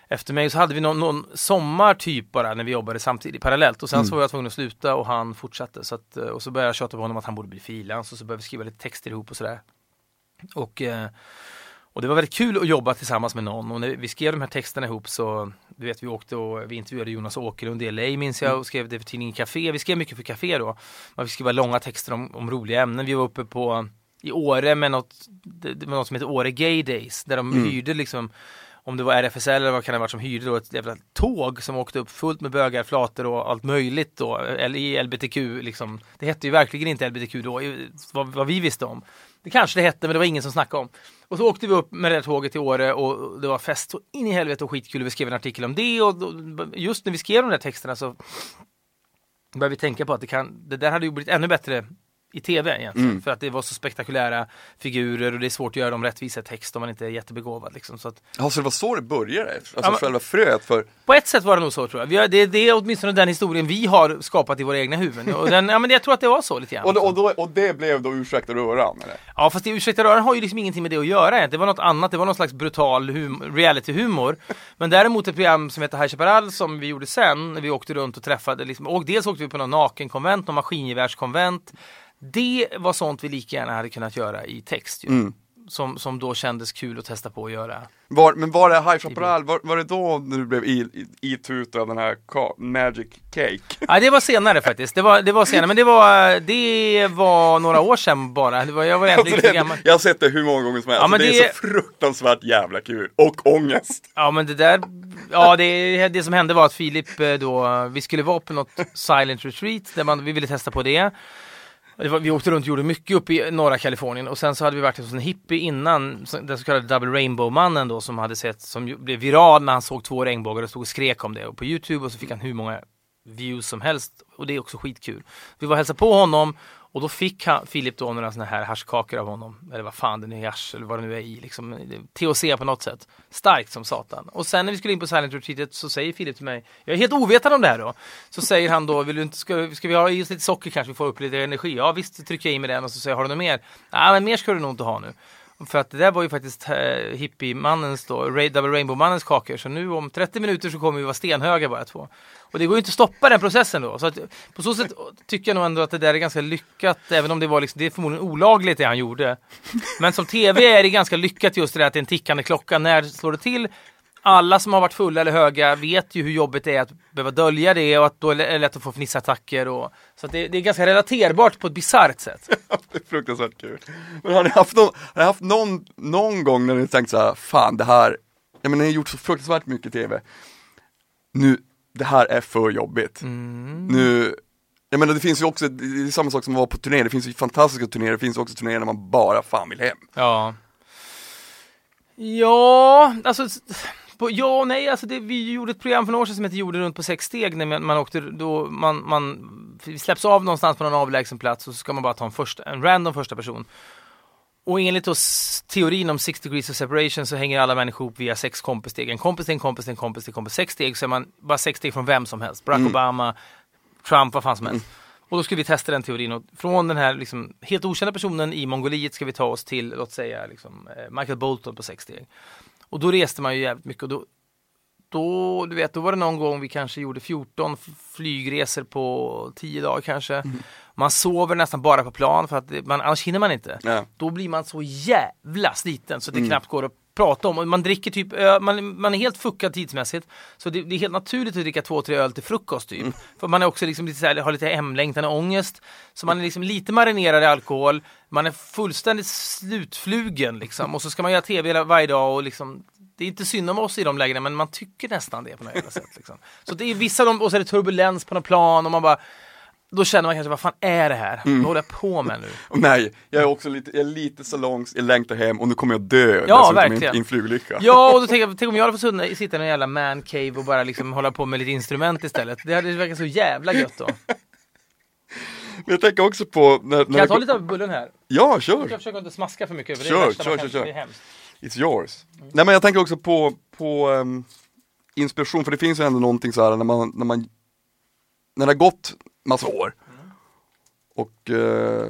efter mig så hade vi någon, någon sommar typ bara när vi jobbade samtidigt parallellt och sen så var jag tvungen att sluta och han fortsatte så att, eh, och så började jag tjata på honom att han borde bli frilans och så började vi skriva lite texter ihop och sådär. Och, eh, och det var väldigt kul att jobba tillsammans med någon och när vi skrev de här texterna ihop så du vet vi åkte och vi intervjuade Jonas Åkerlund i LA minns jag och skrev det för tidningen Café. Vi skrev mycket för Café då. Man fick skriva långa texter om, om roliga ämnen. Vi var uppe på i Åre med något, det, var något som heter Åre Gay Days där de hyrde liksom om det var RFSL eller vad kan det ha varit som hyrde då ett jävla tåg som åkte upp fullt med bögar, flator och allt möjligt då, eller i LBTQ liksom. Det hette ju verkligen inte LBTQ då, vad, vad vi visste om. Det kanske det hette men det var ingen som snackade om. Och så åkte vi upp med det där tåget till Åre och det var fest så in i helvete och skitkul vi skrev en artikel om det och just när vi skrev de där texterna så började vi tänka på att det, kan, det där hade ju blivit ännu bättre i tv egentligen. För att det var så spektakulära figurer och det är svårt att göra dem rättvisa i text om man inte är jättebegåvad. Liksom. Så att, Ja, så det var så det började? Alltså Ja, men- själva fröet för, på ett sätt var det nog så tror jag. Har, det, det är åtminstone den historien vi har skapat i våra egna huvuden. Och den, ja, men jag tror att det var så lite grann. och, och, då, och det blev då Ursäkta röran? Eller? Ja fast det, ursäkta röran har ju liksom ingenting med det att göra egentligen. Det var något annat, det var någon slags brutal hum- reality-humor. Men däremot ett program som heter High Chaparral som vi gjorde sen, när vi åkte runt och träffade, liksom, och dels åkte vi på någon nakenkonvent, någon maskingevärskonvent. Det var sånt vi lika gärna hade kunnat göra i text ju. Som, som då kändes kul att testa på att göra. Var, men var det High Chaparral, var, var det då när du blev itutad den här Magic Cake? Ja, det var senare faktiskt. Det var, det var senare, men det var, det var några år sedan bara. Det var, jag var egentligen Alltså det, gammal. jag har sett det hur många gånger som helst, Ja, men det, det- är så fruktansvärt jävla kul, och ångest! Ja men det där, ja det, det som hände var att Filip eh, då, vi skulle vara på något silent retreat där man, vi ville testa på det. Var, vi åkte runt och gjorde mycket uppe i norra Kalifornien och sen så hade vi varit hos en hippie innan, den så kallade Double Rainbow-mannen då som hade sett, som blev viral när han såg två regnbågar och stod och skrek om det och på Youtube och så fick han hur många views som helst och det är också skitkul. Vi var och hälsade på honom och då fick han, Filip då några sådana här haschkakor av honom. Eller vad fan det nu är, hasch eller vad det nu är i. Liksom, THC på något sätt. Starkt som satan. Och sen när vi skulle in på silent retreatet så säger Filip till mig, jag är helt ovetande om det här då. Så säger han då, vill du inte, ska, ska vi ha i oss lite socker kanske, vi får upp lite energi? Ja visst, så trycker jag i mig den och så säger jag, har du något mer? Nej men mer ska du nog inte ha nu. För att det där var ju faktiskt eh, hippie-mannens då, Ray, Double Rainbow-mannens kakor. Så nu om 30 minuter så kommer vi vara stenhöga bara två. Och det går ju inte att stoppa den processen då. Så att, på så sätt tycker jag nog ändå att det där är ganska lyckat, även om det var liksom, det är förmodligen olagligt det han gjorde. Men som TV är det ganska lyckat just det där att det är en tickande klocka. När slår det till? Alla som har varit fulla eller höga vet ju hur jobbigt det är att behöva dölja det och att då är det lätt att få fnissattacker. Och, så det, det är ganska relaterbart på ett bisarrt sätt. Det är fruktansvärt kul. Men har ni haft, någon, har ni haft någon, någon gång när ni tänkt så här, fan det här, ja men ni har gjort så fruktansvärt mycket TV. Nu, det här är för jobbigt. Mm. Nu, jag menar det finns ju också, det är samma sak som att vara på turné, det finns ju fantastiska turnéer, det finns också turnéer när man bara fan vill hem. Ja. Ja, alltså på, ja och nej, alltså det, vi gjorde ett program för några år sedan som hette Jorden runt på sex steg när man, man åkte då, man, man släpps av någonstans på någon avlägsen plats och så ska man bara ta en, första, en random första person. Och enligt oss, teorin om six degrees of separation så hänger alla människor ihop via sex kompissteg. En kompis till en kompis till en kompis till en kompis. Sex steg så är man bara sex steg från vem som helst. Barack Obama, Trump, vad fan som helst. Och då ska vi testa den teorin och från den här liksom, helt okända personen i Mongoliet ska vi ta oss till, låt säga, liksom, eh, Michael Bolton på sex steg. Och då reste man ju jävligt mycket och då, då, du vet, då var det någon gång vi kanske gjorde 14 f- flygresor på 10 dagar kanske. Man sover nästan bara på plan för att det- man, annars hinner man inte. Ja. Då blir man så jävla sliten så att det knappt går att prata om. Man dricker typ man, man är helt fuckad tidsmässigt. Så det, det är helt naturligt att dricka två, tre öl till frukost typ. För man är också liksom lite så här, har lite hemlängtan och ångest. Så man är liksom lite marinerad i alkohol. Man är fullständigt slutflugen liksom. Och så ska man göra tv varje dag och liksom det är inte synd om oss i de lägena men man tycker nästan det på något sätt. Liksom. Så det är vissa dem, och så är det turbulens på något plan och man bara Då känner man kanske, vad fan är det här? Vad håller jag på med nu? Nej, jag är också lite, jag är lite salongs, jag längtar hem och nu kommer jag dö Ja, verkligen. i, en flygolycka. Ja, och då tänker jag, tänk om jag hade fått sitta- i en jävla man cave och bara liksom hålla på med lite instrument istället. Det hade verkat så jävla gött då. Kan Men jag tänker också på när, när jag det ta lite av bullen här? Ja, Jag kör! ska försöka inte smaska för mycket. För det Kör, är det kör, kan- kör, kör. Det är hemskt. It's yours. Nej men jag tänker också på, på ehm, inspiration, för det finns ju ändå någonting så här när man, när man, när det har gått massa år och eh,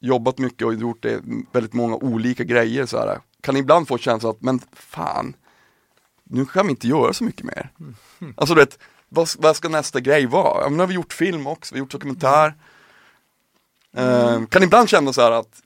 jobbat mycket och gjort det, väldigt många olika grejer så här. Kan ibland få känslan att, men fan, nu kan vi inte göra så mycket mer. Alltså du vet, vad, vad ska nästa grej vara? Ja, men nu har vi gjort film också, vi har gjort dokumentär. Eh, kan ibland känna så här att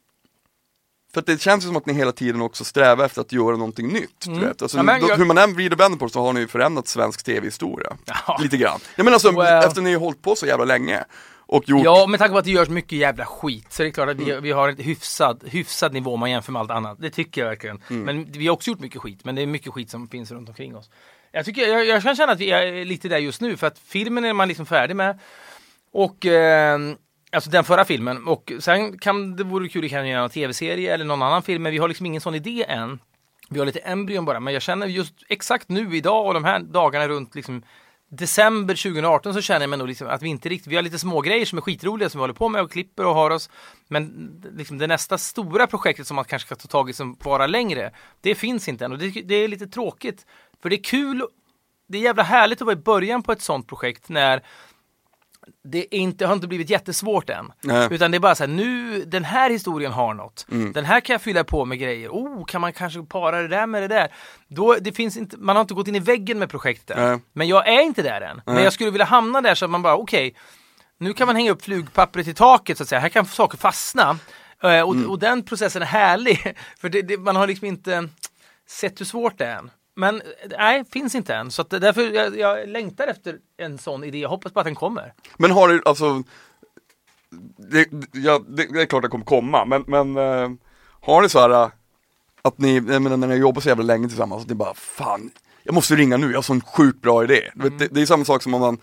för det känns ju som att ni hela tiden också strävar efter att göra någonting nytt. Du vet. Alltså, Ja, men då, jag- Hur man än vrider och vänder på det så har ni ju förändrat svensk tv-historia. Ja. Lite grann. Jag menar alltså, Well. efter ni har hållit på så jävla länge och gjort Ja, med tanke på att det görs mycket jävla skit så är det klart att vi, vi har en hyfsad, hyfsad nivå om man jämför med allt annat. Det tycker jag verkligen. Men vi har också gjort mycket skit, men det är mycket skit som finns runt omkring oss. Jag, tycker, jag, jag kan känna att vi är lite där just nu, för att filmen är man liksom färdig med. Och eh, Alltså den förra filmen. Och sen kan det vore kul att göra en tv-serie eller någon annan film, men vi har liksom ingen sån idé än. Vi har lite embryon bara, men jag känner just exakt nu idag och de här dagarna runt liksom december 2018 så känner jag mig nog liksom att vi inte riktigt, vi har lite små grejer som är skitroliga som vi håller på med och klipper och har oss. Men liksom det nästa stora projektet som man kanske ska ta tag i som vara längre, det finns inte än och det, det är lite tråkigt. För det är kul, det är jävla härligt att vara i början på ett sånt projekt när det inte, har inte blivit jättesvårt än. Nej. Utan det är bara så här, nu, den här historien har något. Mm. Den här kan jag fylla på med grejer. Oh, kan man kanske para det där med det där? Då, det finns inte, man har inte gått in i väggen med projektet. Nej. Men jag är inte där än. Men Nej. jag skulle vilja hamna där så att man bara, okej, nu kan man hänga upp flugpappret i taket så att säga. Här kan saker fastna. Eh, och, Mm. och den processen är härlig. För det, det, man har liksom inte sett hur svårt det är än. Men nej, finns inte än. Så att därför jag, jag längtar efter en sån idé. Jag hoppas på att den kommer. Men har du, alltså det, ja, det, det är klart det kommer komma, men, men eh, har ni så här eh, att ni, jag menar, när ni jobbar så jävla länge tillsammans, att ni bara fan, jag måste ringa nu, jag har sån sjukt bra idé. Vet, det, det är samma sak som om man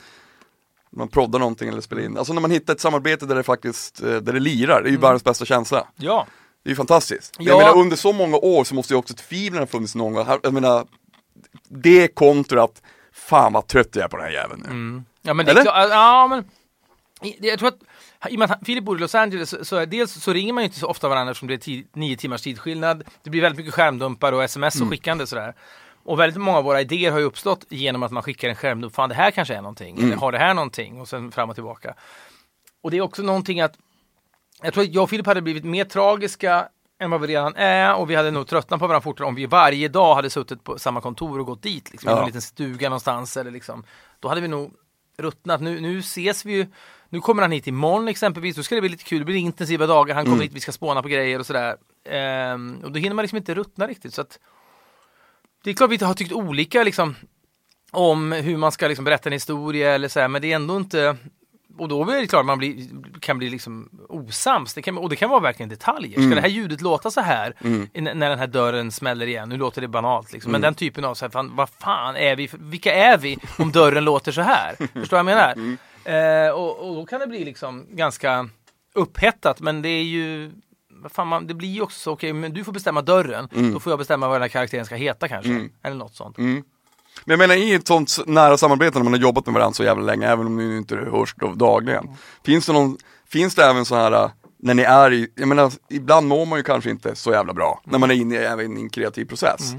man proddar någonting eller spelar in, alltså när man hittar ett samarbete där det faktiskt, eh, där det lirar, det är ju världens bästa känsla. Ja. Det är ju fantastiskt. Ja. Jag menar under så många år så måste ju också tvivlen ha funnits någon gång. Jag menar, det kontra att, fan vad trött jag är på den här jäveln nu. Ja men det är Eller? klart, ja men jag tror att i och med att Filip bor i Los Angeles så, så är dels så ringer man ju inte så ofta varandra eftersom det är nio timmars tidsskillnad. Det blir väldigt mycket skärmdumpar och sms och skickande och sådär. Och väldigt många av våra idéer har ju uppstått genom att man skickar en skärmdump. Fan det här kanske är någonting. Eller har det här någonting? Och sen fram och tillbaka. Och det är också någonting att jag tror att jag och Filip hade blivit mer tragiska än vad vi redan är och vi hade nog tröttnat på varandra fortare om vi varje dag hade suttit på samma kontor och gått dit. Liksom, I Ja. någon liten stuga någonstans eller liksom. Då hade vi nog ruttnat. Nu, nu ses vi ju. Nu kommer han hit imorgon exempelvis. Då ska det bli lite kul. Det blir intensiva dagar. Han kommer hit, vi ska spåna på grejer och sådär. Ehm, och då hinner man liksom inte ruttna riktigt. Så att det är klart vi har tyckt olika liksom om hur man ska liksom berätta en historia eller så här, men det är ändå inte och då är det klart man blir, kan bli liksom osams. Det kan, och det kan vara verkligen detaljer. Ska Mm. det här ljudet låta så här i- när den här dörren smäller igen? Nu låter det banalt liksom. Mm. Men den typen av, så här, fan, vad fan är vi? Vilka är vi om dörren låter så här? Förstår du vad jag menar? Mm. Eh, och, och då kan det bli liksom ganska upphettat. Men det är ju vad fan, man, det blir ju också så, okej, men du får bestämma dörren. Mm. Då får jag bestämma vad den här karaktären ska heta kanske. Eller något sånt. Men jag menar i ett sånt nära samarbete när man har jobbat med varandra så jävla länge, även om ni inte hörs då dagligen. Finns det någon, finns det även så här äh, när ni är i, jag menar ibland mår man ju kanske inte så jävla bra när man är inne i, även i en kreativ process.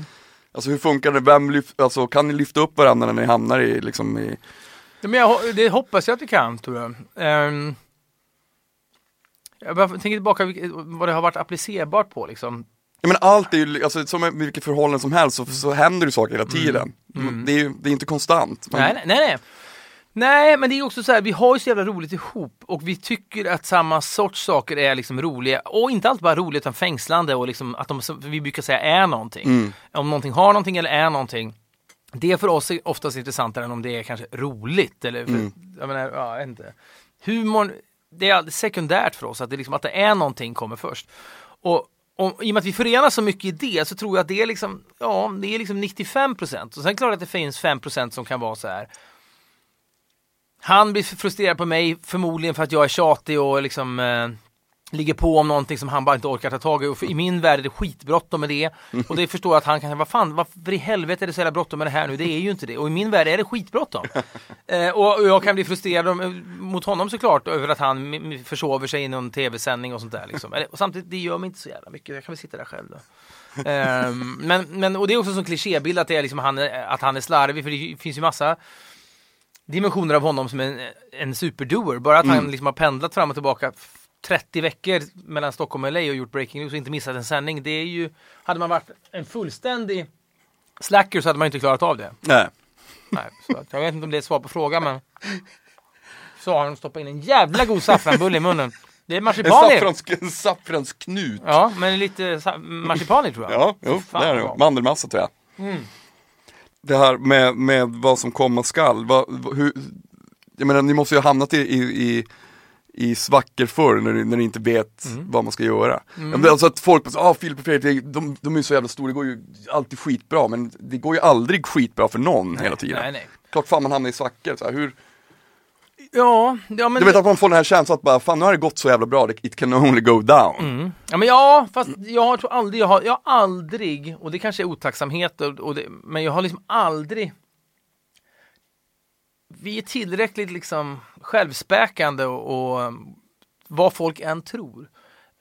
Alltså hur funkar det, vem lyft, alltså, kan ni lyfta upp varandra när ni hamnar i liksom i, Ja, men jag, det hoppas jag att vi kan, tror jag. Ehm, jag tänker tillbaka vad det har varit applicerbart på liksom. Jag menar allt är ju, alltså som med vilket förhållande som helst så, så händer det saker hela tiden. Det är ju det är inte konstant. Man- Nej, nej, nej, nej. Men det är också så här, vi har ju så jävla roligt ihop och vi tycker att samma sorts saker är liksom roliga och inte alltid bara roliga utan fängslande och liksom att de, vi brukar säga, är någonting. Om någonting har någonting eller är någonting. Det är för oss oftast intressantare än om det är kanske roligt eller, för, jag menar, ja, jag inte. Humorn, det är sekundärt för oss, att det, liksom, att det är någonting kommer först. Och, och i och med att vi förenar så mycket i det så tror jag att det är liksom, ja, det är liksom 95% och sen klart att det finns 5% som kan vara så här. Han blir frustrerad på mig förmodligen för att jag är tjatig och liksom eh, ligger på om någonting som han bara inte orkar ta tag i. Och I min värld är det skitbråttom med det. Och det förstår jag att han kan vad fan, varför i helvete är det så jävla bråttom med det här nu? Det är ju inte det. Och i min värld är det skitbråttom. eh, och, jag kan bli frustrerad om, mot honom såklart över att han försover sig i någon tv-sändning och sånt där. Liksom. Och samtidigt, det gör mig inte så jävla mycket. Jag kan väl sitta där själv då. Ehm, men, men, och det är också en klichébild att, det är liksom han, är- att han är slarvig, för det finns ju massa dimensioner av honom som en, en superdoer. Bara att han liksom har pendlat fram och tillbaka 30 veckor mellan Stockholm och LA och gjort breaking news och inte missat en sändning. Det är ju, hade man varit en fullständig slacker så hade man inte klarat av det. Nej. Nej, så jag vet inte om det är ett svar på frågan men så har han stoppat in en jävla god saffranbulle i munnen. Det är En, marsipan saffrans, en saffransknut. Ja, men lite marsipan tror jag. Ja, jo, Fan, det är det. Mandelmassa tror jag. Det här med, med vad som komma skall, vad- hur, jag menar ni måste ju ha hamnat i, i, i, i svackor förr när när ni inte vet vad man ska göra. Ja, men alltså att folk säger, ah Filip och Fredrik, de, de är så jävla stora, det går ju alltid skitbra, men det går ju aldrig skitbra för någon hela tiden. Nej, nej. Klart fan man hamnar i svackor, så här, hur, Ja, ja men... du vet att man får den här känslan att bara, fan nu har det gått så jävla bra, it can only go down. Ja, men ja, fast jag tror aldrig, jag har, jag har aldrig, och det kanske är otacksamhet, och, och det, men jag har liksom aldrig vi är tillräckligt liksom självspäkande och, och um, vad folk än tror.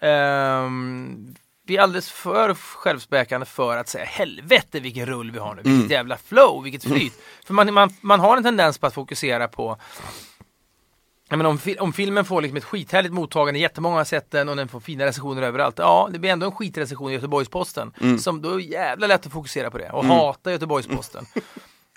Ehm, vi är alldeles för självspäkande för att säga helvete vilken rull vi har nu, vilket jävla flow, vilket flyt. För man, man, man har en tendens på att fokusera på jag menar, om, om filmen får liksom ett skithärligt mottagande, jättemånga har sett den och den får fina recensioner överallt. Ja, det blir ändå en skitrecension i Göteborgs-Posten. Som då är jävla lätt att fokusera på det och hata Göteborgs-Posten.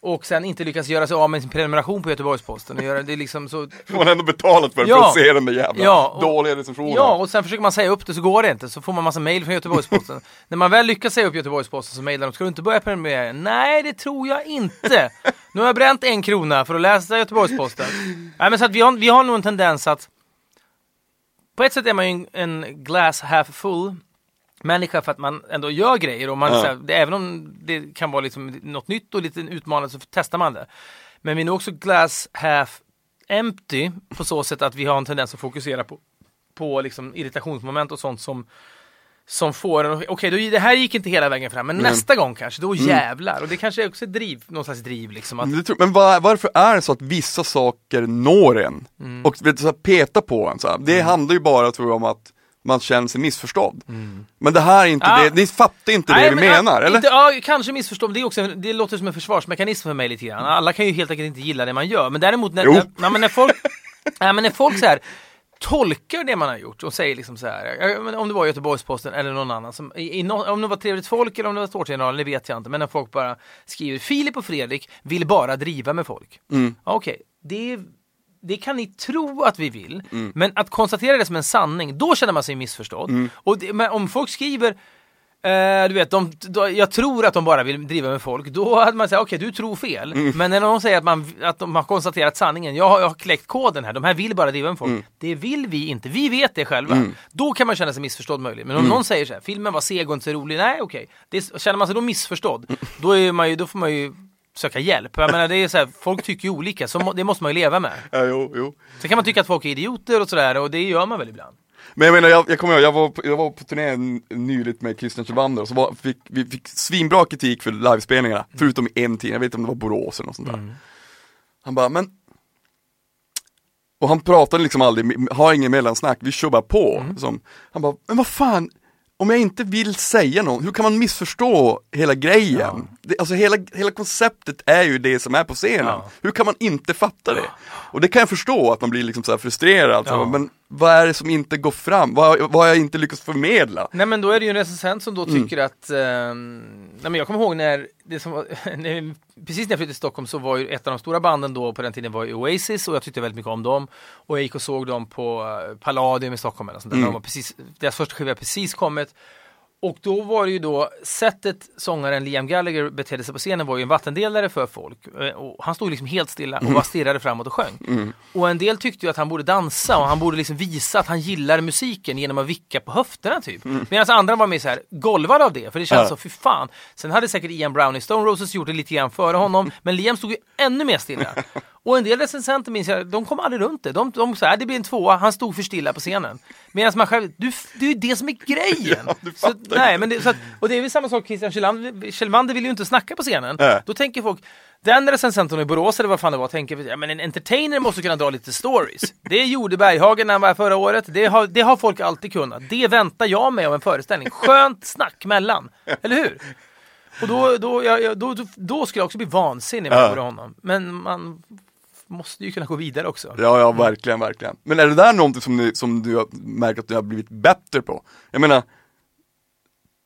Och sen inte lyckas göra sig av med sin prenumeration på Göteborgs-Posten. Det liksom så... Man har ändå betalat för, Ja. för att se den där jävla Ja, och- dåliga recensionen. Ja, och sen försöker man säga upp det så går det inte. Så får man massa mail från Göteborgs-Posten. När man väl lyckas säga upp Göteborgs-Posten så mejlar de, ska du inte börja prenumerera? Nej, det tror jag inte. Nu har jag bränt en krona för att läsa Göteborgs-Posten. Nej, men så att vi har, vi har nog en tendens att på ett sätt är man ju en, en glass half full människa för att man ändå gör grejer och man, Ja. här, det, även om det kan vara liksom något nytt och lite utmanande så testar man det. Men vi är nog också glass half empty på så sätt att vi har en tendens att fokusera på, på liksom irritationsmoment och sånt som som får en, okej då- det här gick inte hela vägen fram, men nästa gång kanske, då jävlar. Och det kanske är också ett driv, någon slags driv liksom. Att, tror- men var, varför är det så att vissa saker når en? Mm. Och vet, så här, peta på en så här. Det handlar ju bara tror jag om att man känner sig missförstådd. Men det här är inte Ah. det, ni fattar inte det Nej, vi men, menar, eller? Inte, ja, kanske missförstå, men det, är också, det låter som en försvarsmekanism för mig lite grann. Alla kan ju helt enkelt inte gilla det man gör, men däremot när, när, men när folk, nej, men när folk så här, tolkar det man har gjort och säger liksom så här, om det var Göteborgs-Posten eller någon annan, som, i, i, om det var Trevligt Folk eller om det var Tårtgeneralen, det vet jag inte, men när folk bara skriver Filip och Fredrik vill bara driva med folk. Mm. Okej, det, det kan ni tro att vi vill, men att konstatera det som en sanning, då känner man sig missförstådd. Och det, men om folk skriver Eh, du vet, de, då, jag tror att de bara vill driva med folk. Då hade man sagt, okej du tror fel. Men när de säger att, man, att de har konstaterat sanningen, jag har, jag har kläckt koden här, de här vill bara driva med folk. Det vill vi inte, vi vet det själva. Då kan man känna sig missförstådd möjligen. Men om någon säger så här, filmen var seg och inte så rolig, nej okej. Det, känner man sig då missförstådd, då, är man ju, då får man ju söka hjälp. Jag menar, det är så här, folk tycker ju olika, så må, det måste man ju leva med. Ja, jo, jo. Sen kan man tycka att folk är idioter och sådär, och det gör man väl ibland. Men jag menar, jag, jag kommer ihåg, jag var, på, jag var på turné n- nyligt med Christian Kjellvander och så var, fick, vi fick svinbra kritik för livespelningarna, förutom i en tidning, jag vet inte om det var Borås eller något sånt där. Han bara, men och han pratade liksom aldrig, har ingen mellansnack, vi kör bara på. Som, han bara, men vad fan, om jag inte vill säga något, hur kan man missförstå hela grejen? Det, alltså hela, hela konceptet är ju det som är på scenen. Ja. Hur kan man inte fatta det? Och det kan jag förstå, att man blir liksom så frustrerad. Ja. men vad är det som inte går fram? Vad, vad har jag inte lyckats förmedla? Nej men då är det ju en recensent som då Mm. tycker att, ehm, nej men jag kommer ihåg när, det som var, precis när jag flyttade till Stockholm så var ju ett av de stora banden då på den tiden var Oasis och jag tyckte väldigt mycket om dem. Och jag gick och såg dem på eh, Palladium i Stockholm eller sånt Mm. där. De var precis, deras första skiva precis kommit. Och då var det ju då, sättet sångaren Liam Gallagher betedde sig på scenen var ju en vattendelare för folk. Eh, Och han stod liksom helt stilla och bara stirrade framåt och sjöng. Och en del tyckte ju att han borde dansa och han borde liksom visa att han gillar musiken genom att vicka på höfterna typ. Medan andra var mer så här golvade av det, för det känns Ja. så, fy fan. Sen hade säkert Ian Brown i Stone Roses gjort det lite grann före honom, men Liam stod ju ännu mer stilla. Och en del recensenter minns jag, de kom aldrig runt det. De, de sa, det blir en tvåa, han stod för stilla på scenen. Medan man själv, du, det är ju det som är grejen! Ja, du så, nej, men det, så att, och det är väl samma sak, Christian Kjellmander Kjellmander vill ju inte snacka på scenen. Nej. Då tänker folk, den recensenten i Borås eller vad fan det var, tänker ja, men en entertainer måste kunna dra lite stories. Det gjorde Berghagen när han var förra året, det har, det har folk alltid kunnat. Det väntar jag mig av en föreställning. Skönt snack mellan, eller hur? Och då, då, jag, då, då, då skulle jag också bli vansinnig om jag Ja. vore honom. Men man måste ju kunna gå vidare också. Ja, ja, verkligen, verkligen. Men är det där någonting som, ni, som du har märkt att du har blivit bättre på? Jag menar,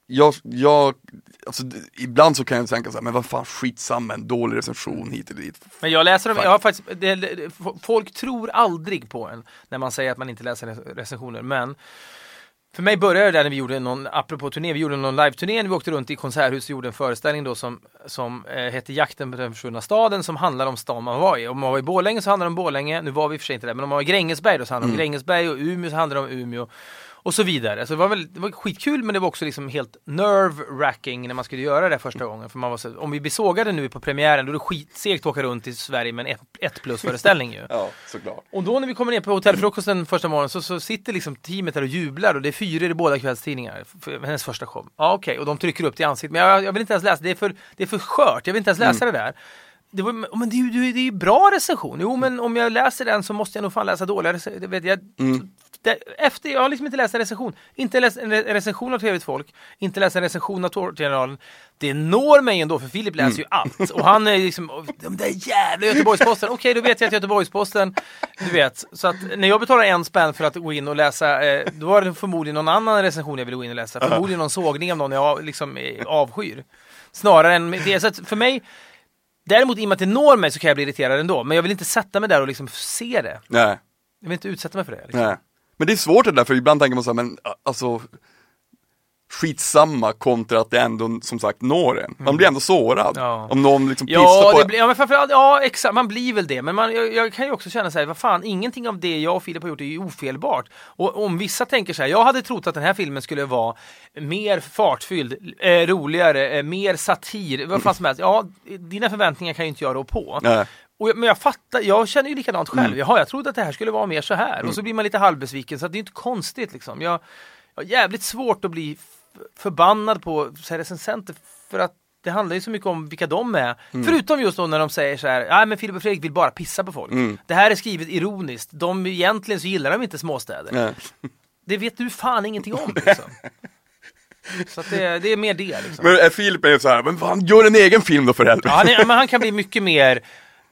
jag, jag, alltså ibland så kan jag tänka så här, men vad fan skitsamma, en dålig recension hit eller dit. Men jag läser dem, jag har faktiskt, det, folk tror aldrig på en när man säger att man inte läser rec- recensioner, men för mig började det där när vi gjorde någon, apropå turné, vi gjorde någon live-turné, vi åkte runt i konserthus och gjorde en föreställning då som, som eh, hette Jakten på den försvunna staden som handlar om stan man var i. Om man var i Borlänge så handlar det om Borlänge, nu var vi i och för sig inte där, men om man var i Grängesberg då så handlar det om Grängesberg och Umeå så handlar det om Umeå. Och så vidare. Så det var, väl, det var skitkul men det var också liksom helt nerve-wracking när man skulle göra det första gången. För man var så, om vi blir sågade nu på premiären då är det skitsegt att åka runt i Sverige med en 1 plus föreställning ju. Ja, såklart. Och då när vi kommer ner på hotellfrukosten första morgonen så, så sitter liksom teamet där och jublar och det är fyra i båda kvällstidningar för hennes första show. Ja okej, och de trycker upp det i ansiktet. Men jag, jag vill inte ens läsa, det är för, det är för skört, jag vill inte ens läsa det där. Det, var, men det, är ju- det, är- ju bra recension. Jo men om jag läser den så måste jag nog fan läsa dåliga recensioner. Jag, det, efter, jag har liksom inte läst en recension. Inte läst en re- recension av Trevligt Folk, inte läst en recension av Tårtgeneralen. Det når mig ändå, för Filip läser ju allt. Och han är liksom, "Åh, de där jävla Göteborgsposten. Okej, då vet jag att Göteborgsposten, du vet. Så att när jag betalar en spänn för att gå in och läsa, eh, då var det förmodligen någon annan recension jag ville gå in och läsa. Förmodligen någon sågning av någon jag liksom eh, avskyr. Snarare än det. Så att för mig, däremot i och med att det når mig så kan jag bli irriterad ändå. Men jag vill inte sätta mig där och liksom se det. Nej, Jag vill inte utsätta mig för det. Liksom. nej. Men det är svårt det där, för ibland tänker man så här, men alltså skitsamma kontra att det ändå som sagt når en. Man blir ändå sårad. Ja. Om någon liksom pissar Ja, på det blir, ja, men framförallt, ja exakt, man blir väl det. Men man, jag, jag kan ju också känna så här, vad fan, ingenting av det jag och Filip har gjort är ju ofelbart. Och om vissa tänker så här, jag hade trott att den här filmen skulle vara mer fartfylld, eh, roligare, eh, mer satir, vad fan som helst. Ja, dina förväntningar kan ju inte jag rå på. Nej. Och jag, men jag fattar, jag känner ju likadant själv. Mm. Jaha, jag trodde att det här skulle vara mer så här. Och så blir man lite halvbesviken, så att det är inte konstigt liksom. Jag, jag har jävligt svårt att bli förbannad på så här, recensenter för att det handlar ju så mycket om vilka de är. Mm. Förutom just då när de säger så här, nej men Filip och Fredrik vill bara pissa på folk. Mm. Det här är skrivet ironiskt. De, egentligen så gillar de inte småstäder. Nej. Det vet du fan ingenting om liksom. Så det, det är mer det liksom. Men är Filip är så här, men fan gör en egen film då för helvete. Ja, han, är, men han kan bli mycket mer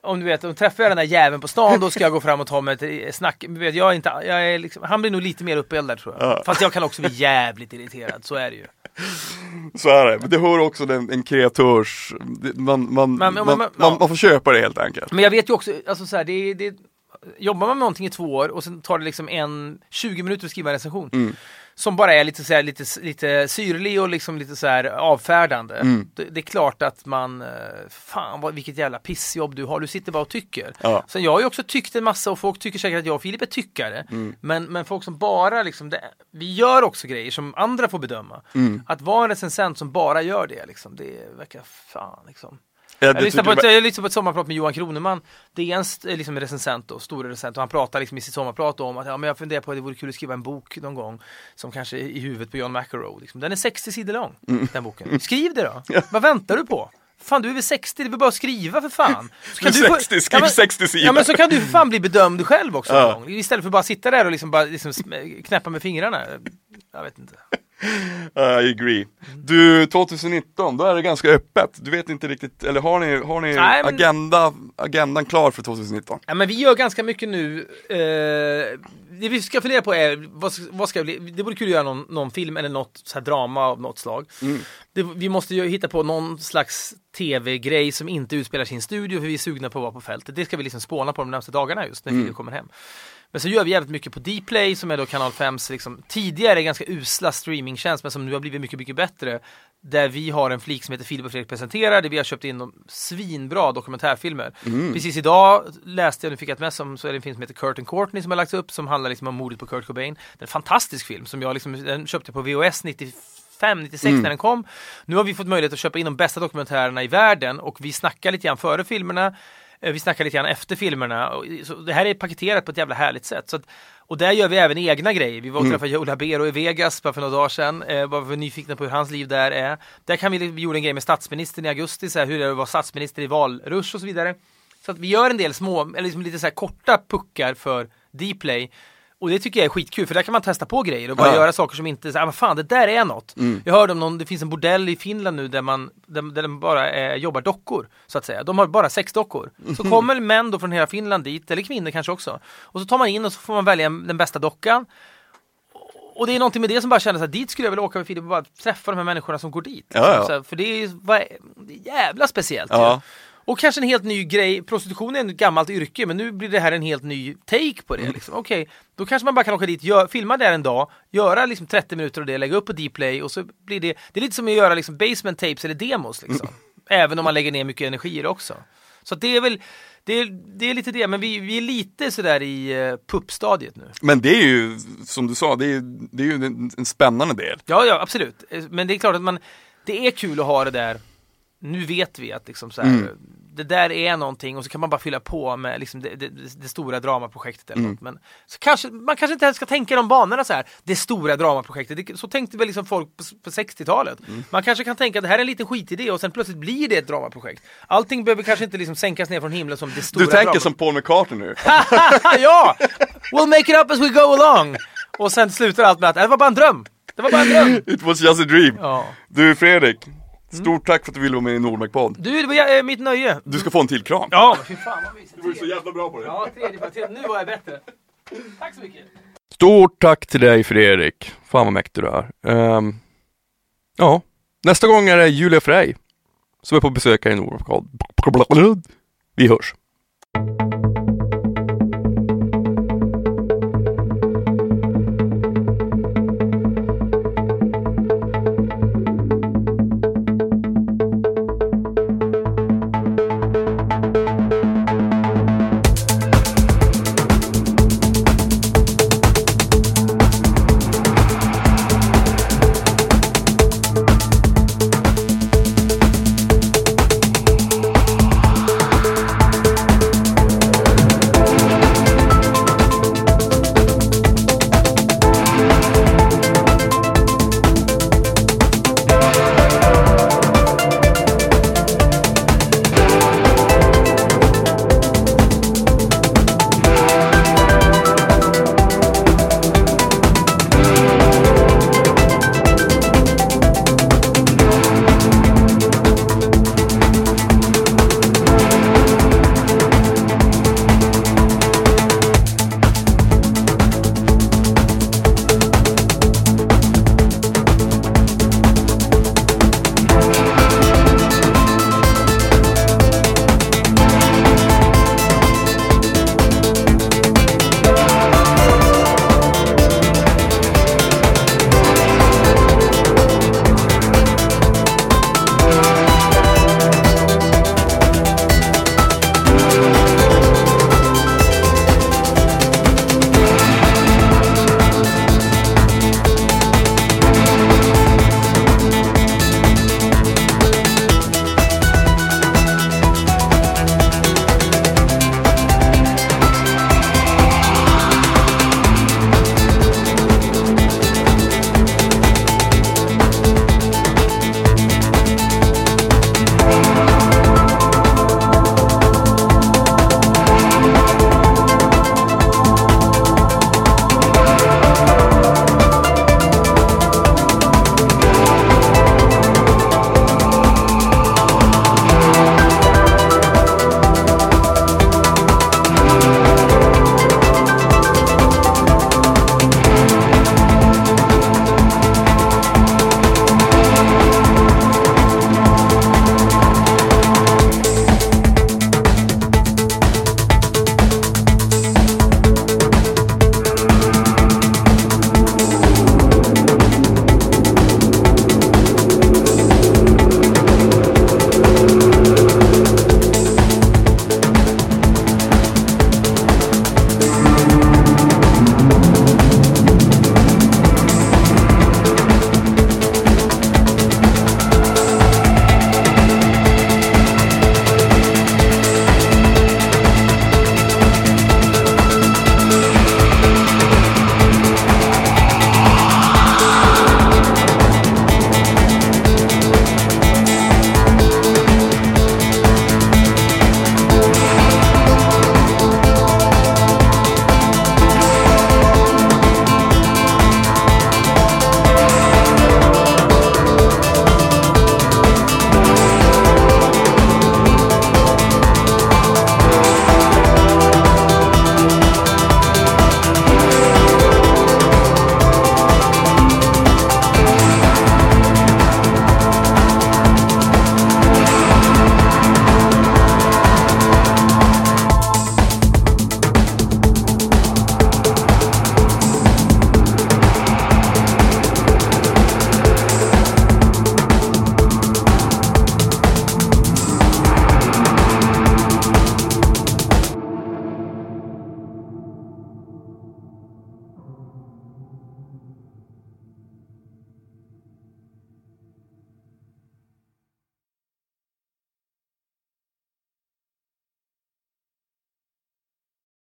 om du vet, om träffar jag den där jäveln på stan då ska jag gå fram och ta mig ett snack. Vet, jag inte, jag är liksom, han blir nog lite mer uppeldad tror jag. Ja. Fast jag kan också bli jävligt irriterad, så är det ju. Så är det, men det hör också den, en kreatörs, man, man, Men- man, man, ja. man får köpa det helt enkelt. Men jag vet ju också, alltså så här, det, det, jobbar man med någonting i två år och sen tar det liksom en 20 minuter att skriva en recension. Mm. Som bara är lite, så här, lite, lite syrlig och liksom lite så här avfärdande. Mm. Det, det är klart att man, eh, fan vad, vilket jävla pissjobb du har, du sitter bara och tycker. Ja. Så jag har ju också tyckt en massa och folk tycker säkert att jag och Filip är tyckare. Mm. Men, men folk som bara liksom, det, vi gör också grejer som andra får bedöma. Mm. Att vara en recensent som bara gör det, liksom, det verkar fan liksom. Ja, Jag du lyssnade ett, jag lyssnade på ett sommarprat med Johan Kroneman. Det är en st- liksom recensent då, stor recensent och han pratar liksom i sitt sommarprat om att ja, men jag funderar på att det vore kul att skriva en bok någon gång som kanske är i huvudet på John McEnroe. Liksom. Den är 60 sidor lång, Mm. den boken. Skriv det då! Vad väntar du på? Fan du är väl 60, det är väl bara att skriva för fan. Så Du är få- 60, skriv 60 sidor. Ja men så kan du för fan bli bedömd själv också Ja. Istället för att bara sitta där och liksom bara liksom knäppa med fingrarna. Jag vet inte. I agree. Du, 2019, då är det ganska öppet. Du vet inte riktigt, eller har ni, har ni Nej, men- agenda, agendan klar för 2019? Ja, men vi gör ganska mycket nu. Eh, det vi ska fundera på är, vad, vad ska bli, det vore kul att göra någon, någon film eller något så här drama av något slag. Det, vi måste ju hitta på någon slags tv-grej som inte utspelar en studio för vi är sugna på att vara på fältet. Det ska vi liksom spåna på de närmaste dagarna just när Filip kommer hem. Men så gör vi jävligt mycket på Dplay som är då kanal 5s liksom, tidigare ganska usla streamingtjänst men som nu har blivit mycket, mycket bättre. Där vi har en flik som heter Filip och Fredrik presenterar där vi har köpt in de svinbra dokumentärfilmer. Precis idag läste jag, nu fick jag ett mess om, så är det en film som heter Kurt and Courtney som har lagts upp som handlar liksom om mordet på Kurt Cobain. Det är en fantastisk film som jag liksom, den köpte på VHS 95 96 när den kom. Nu har vi fått möjlighet att köpa in de bästa dokumentärerna i världen och vi snackar lite grann före filmerna. Eh, Vi snackar lite grann efter filmerna. Så det här är paketerat på ett jävla härligt sätt. Så att, och där gör vi även egna grejer. Vi var och träffade Joe Labero i Vegas bara för några dagar sedan. Eh, bara för nyfikna på hur hans liv där är. Där kan vi, vi gjorde en grej med statsministern i augusti, så här, hur det är att vara statsminister i valrush och så vidare. Så att vi gör en del små, eller liksom lite så här korta puckar för Dplay. Och det tycker jag är skitkul för där kan man testa på grejer och bara Ja. göra saker som inte, så här, ah, fan det där är något. Jag hörde om någon, det finns en bordell i Finland nu där man, där, där de bara eh, jobbar dockor. Så att säga. De har bara sex dockor. Så kommer män då från hela Finland dit, eller kvinnor kanske också. Och så tar man in och så får man välja en- den bästa dockan. Och det är någonting med det som bara kändes att dit skulle jag vilja åka med Filip och bara träffa de här människorna som går dit. Ja, ja. Så för det är, vad, jävla speciellt. Ja. ju. Och kanske en helt ny grej, prostitution är ett gammalt yrke men nu blir det här en helt ny take på det. Mm. Liksom. Okej, då kanske man bara kan åka dit, gör, filma där en dag, göra liksom 30 minuter av det, lägga upp på Dplay och så blir det, det är lite som att göra liksom basement tapes eller demos liksom. Mm. Även om man lägger ner mycket energi i det också. Så det är väl, det är, det är lite det, men vi, vi är lite sådär i uh, puppstadiet nu. Men det är ju, som du sa, det är, det är ju en, en spännande del. Ja, ja, absolut. Eh, Men det är klart att man, det är kul att ha det där. Nu vet vi att liksom så här, Mm. det där är någonting och så kan man bara fylla på med liksom det, det, det stora dramaprojektet eller Mm. något. Men så kanske, man kanske inte ens ska tänka de banorna så här, det stora dramaprojektet. Det, så tänkte väl liksom folk på, på 60-talet. Mm. Man kanske kan tänka att det här är en liten skitidé och sen plötsligt blir det ett dramaprojekt. Allting behöver kanske inte liksom sänkas ner från himlen som det stora Du tänker drama- som Paul McCartney nu. ja! We'll make it up as we go along! Och sen slutar allt med att "Äh, det var bara en dröm. Det var bara en dröm. It was just a dream. Ja. Du Fredrik, stort tack för att du ville vara med i Nordmark-podd. Du, det var eh, mitt nöje. Du ska få en till kram. Ja, fy fan vad mysigt. Du var så jävla bra på det. Ja, tredje. Nu var jag bättre. Tack så mycket. Stort tack till dig Fredrik. Fan vad mäktig du är. Ehm, ja, nästa gång är det Julia Frey som är på besök här i Nordmark. Vi hörs.